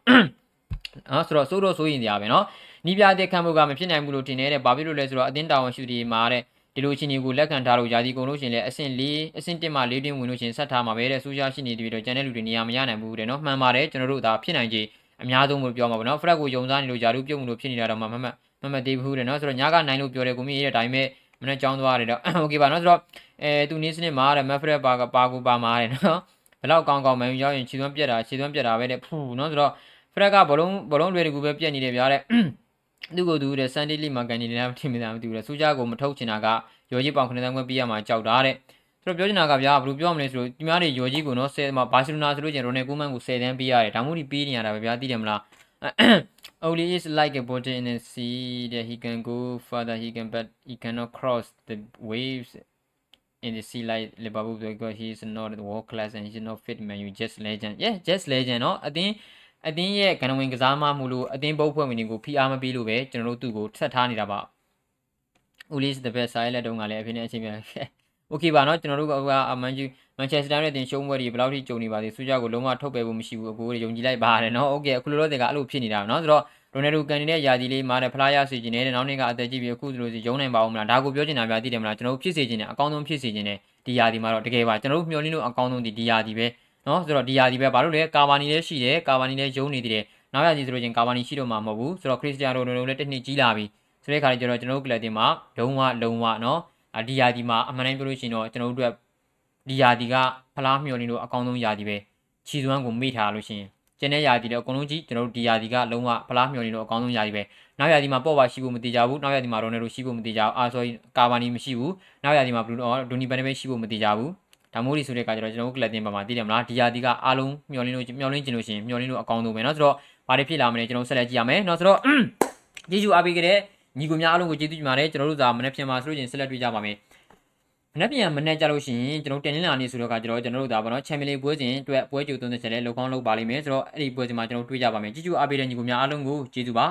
နော်ဆိုတော့စိုးတော့စိုးရင်တရားပဲနော်နီးပြတဲ့ခံမှုကမဖြစ်နိုင်ဘူးလို့တင်နေတဲ့ဘာဖြစ်လို့လဲဆိုတော့အတင်းတောင်ရှူတီမှာတဲ့ဒီလိုချင်းတွေကိုလက်ခံထားလို့ယာစီကုန်လို့ရှင်လဲအဆင့်၄အဆင့်၁မှ၄တင်းဝင်လို့ရှင်ဆက်ထားမှာပဲတဲ့ဆိုရှာရှိနေပြီးတော့ကျန်တဲ့လူတွေနေရာမရနိုင်ဘူးတဲ့နော်မှန်ပါတယ်ကျွန်တော်တို့ဒါဖြစ်နိုင်ကြီးအများဆုံးမပြောမှာပေါ့နော်ဖရက်ကိုယုံစားနေလို့ယာလူပြုတ်မှုလို့ဖြစ်နေတာတော့မှမမှတ် မမသေးဘူးတဲ့เนาะဆိုတော့ညကနိုင်လို့ပြောတယ်ကိုမြင့်ရဲ့ဒါပေမဲ့မနေ့ကြောင်းသွားတယ်တော့โอเคပါเนาะဆိုတော့အဲသူနေစနစ်မှာတဲ့မက်ဖရက်ပါကပါကူပါမှာတဲ့เนาะဘလောက်ကောင်းကောင်းမှန်ရောက်ရင်ခြေသွမ်းပြက်တာခြေသွမ်းပြက်တာပဲတဲ့ဖူးเนาะဆိုတော့ဖရက်ကဘလုံးဘလုံးတွေတကူပဲပြက်နေတယ်ဗျာတဲ့သူကိုသူတဲ့စန်ဒီလီမှာကန်နေတယ်ထင်မသားမသိဘူးတဲ့စူးကြကိုမထုတ်ချင်တာကရော်ကြီးပေါင်ခဏတန်းခွဲပြရမှာကြောက်တာတဲ့ဆိုတော့ပြောချင်တာကဗျာဘယ်လိုပြောမလဲဆိုတော့ဒီများတွေရော်ကြီးကိုနော်ဆယ်မှာဘာစီလိုနာဆိုလို့ကျင်ရိုနယ်ကူမန်ကို10တန်းပေးရတယ်ဒါမှမဟုတ်ပြီးနေရတာပဲဗျာသိတယ်မလား only is like a boat in the sea that he can go further he can but he cannot cross the waves in the sea like Liverpool because he is not world class and he is not fit man you just legend yeah just legend เนาะအတင်းအတင်းရဲ့ကဏ္ဍဝင်ကစားမမှုလို့အတင်းပုတ်ဖွဲ့ဝင်တွေကိုဖိအားမပေးလို့ပဲကျွန်တော်တို့သူ့ကိုဆက်ထားနေတာပါဦးလေးစတဲ့ဘက်ဆိုင်လက်တုံးကလည်းအဖေနဲ့အချင်းပြန် โอเคပါเนาะကျွန်တော်တို့ကအမန်ဂျူမန်ချက်စတာနဲ့တင်ရှုံးပွဲတွေဘယ်လောက်ထိကြုံနေပါသေးစူးကြကိုလုံးဝထုတ်ပယ်ဖို့မရှိဘူးအကိုတွေယုံကြည်လိုက်ပါတယ်เนาะโอเคအခုလောလောဆယ်ကအဲ့လိုဖြစ်နေတာเนาะဆိုတော့ရိုနယ်ဒိုကန်နေတဲ့ယာဒီလေးမားတဲ့ဖလားရစေခြင်းနဲ့နောက်နေ့ကအသက်ကြီးပြီးအခုဆိုလို့စီရုံးနိုင်ပါဦးမလားဒါကိုပြောချင်တာများသိတယ်မလားကျွန်တော်တို့ဖြစ်စေခြင်းနဲ့အကောင်းဆုံးဖြစ်စေခြင်းနဲ့ဒီယာဒီမှာတော့တကယ်ပါကျွန်တော်တို့မျှော်လင့်လို့အကောင်းဆုံးဒီဒီယာဒီပဲเนาะဆိုတော့ဒီယာဒီပဲဘာလို့လဲကာဗာနီလည်းရှိတယ်ကာဗာနီလည်းယုံနေသေးတယ်နောက်ရကြီးဆိုလို့ချင်းကာဗာနီရှိတော့မှာမဟုတ်ဘူးဆိုတော့ခရစ္စတီယာနိုရိုနယ်ဒိုလည်းတစ်နှစ်ကြီးလာပြီဆိုတဲ့အခါကျတော့ကျွန်တော်တို့ကလပ်တင်မှာလုံးဝလုံးဝเนาะ ဒီယာဒီမှာအမှန်တမ်းပြောလို့ရှိရင်တော့ကျွန်တော်တို့အတွက်ဒီယာဒီကဖလားမျှော်လင့်လို့အကောင်းဆုံးယာဒီပဲခြီသွမ်းကိုမေ့ထားလို့ရှိရင်ကျန်တဲ့ယာဒီလည်းအကုန်လုံးကြည့်ကျွန်တော်တို့ဒီယာဒီကလုံးဝဖလားမျှော်လင့်လို့အကောင်းဆုံးယာဒီပဲနောက်ယာဒီမှာပေါ့ပါရှိဖို့မတိကြဘူးနောက်ယာဒီမှာရိုနယ်ဒိုရှိဖို့မတိကြဘူးအာဆိုကာဗာနီမရှိဘူးနောက်ယာဒီမှာဘလူးဒိုနီဘန်နပဲရှိဖို့မတိကြဘူးဒါမို့ဒီဆိုတဲ့အခါကျတော့ကျွန်တော်တို့ကလပ်တင်ပါမှာသိတယ်မလားဒီယာဒီကအားလုံးမျှော်လင့်လို့မျှော်လင့်ချင်လို့ရှိရင်မျှော်လင့်လို့အကောင်းဆုံးပဲเนาะဆိုတော့ဘာတွေဖြစ်လာမလဲကျွန်တော်ဆက်လက်ကြည့်ရမယ်เนาะဆိုတော့ကျေးဇူးအားပေးကြတဲ့ ညီကိုများအားလုံးကိုကျေးဇူးတင်ပါတယ်ကျွန်တော်တို့သာမနေ့ပြန်မှာဆိုလို့ချင်းဆက်လက်တွေ့ကြပါမယ်မနေ့ပြန်မနေ့ကြလို့ရှိရင်ကျွန်တော်တင်လင်းလာနေဆိုတော့ကကျွန်တော်ကျွန်တော်တို့ဒါပေါ့နော်ချန်ပီယံလိပွဲစဉ်အတွက်ပွဲကြိုသွင်းတဲ့ချက်လေးလောက်ကောင်းလောက်ပါလိမ့်မယ်ဆိုတော့အဲ့ဒီပွဲစဉ်မှာကျွန်တော်တွေ့ကြပါမယ်ကျေးဇူးအားပေးတဲ့ညီကိုများအားလုံးကိုကျေးဇူးပါ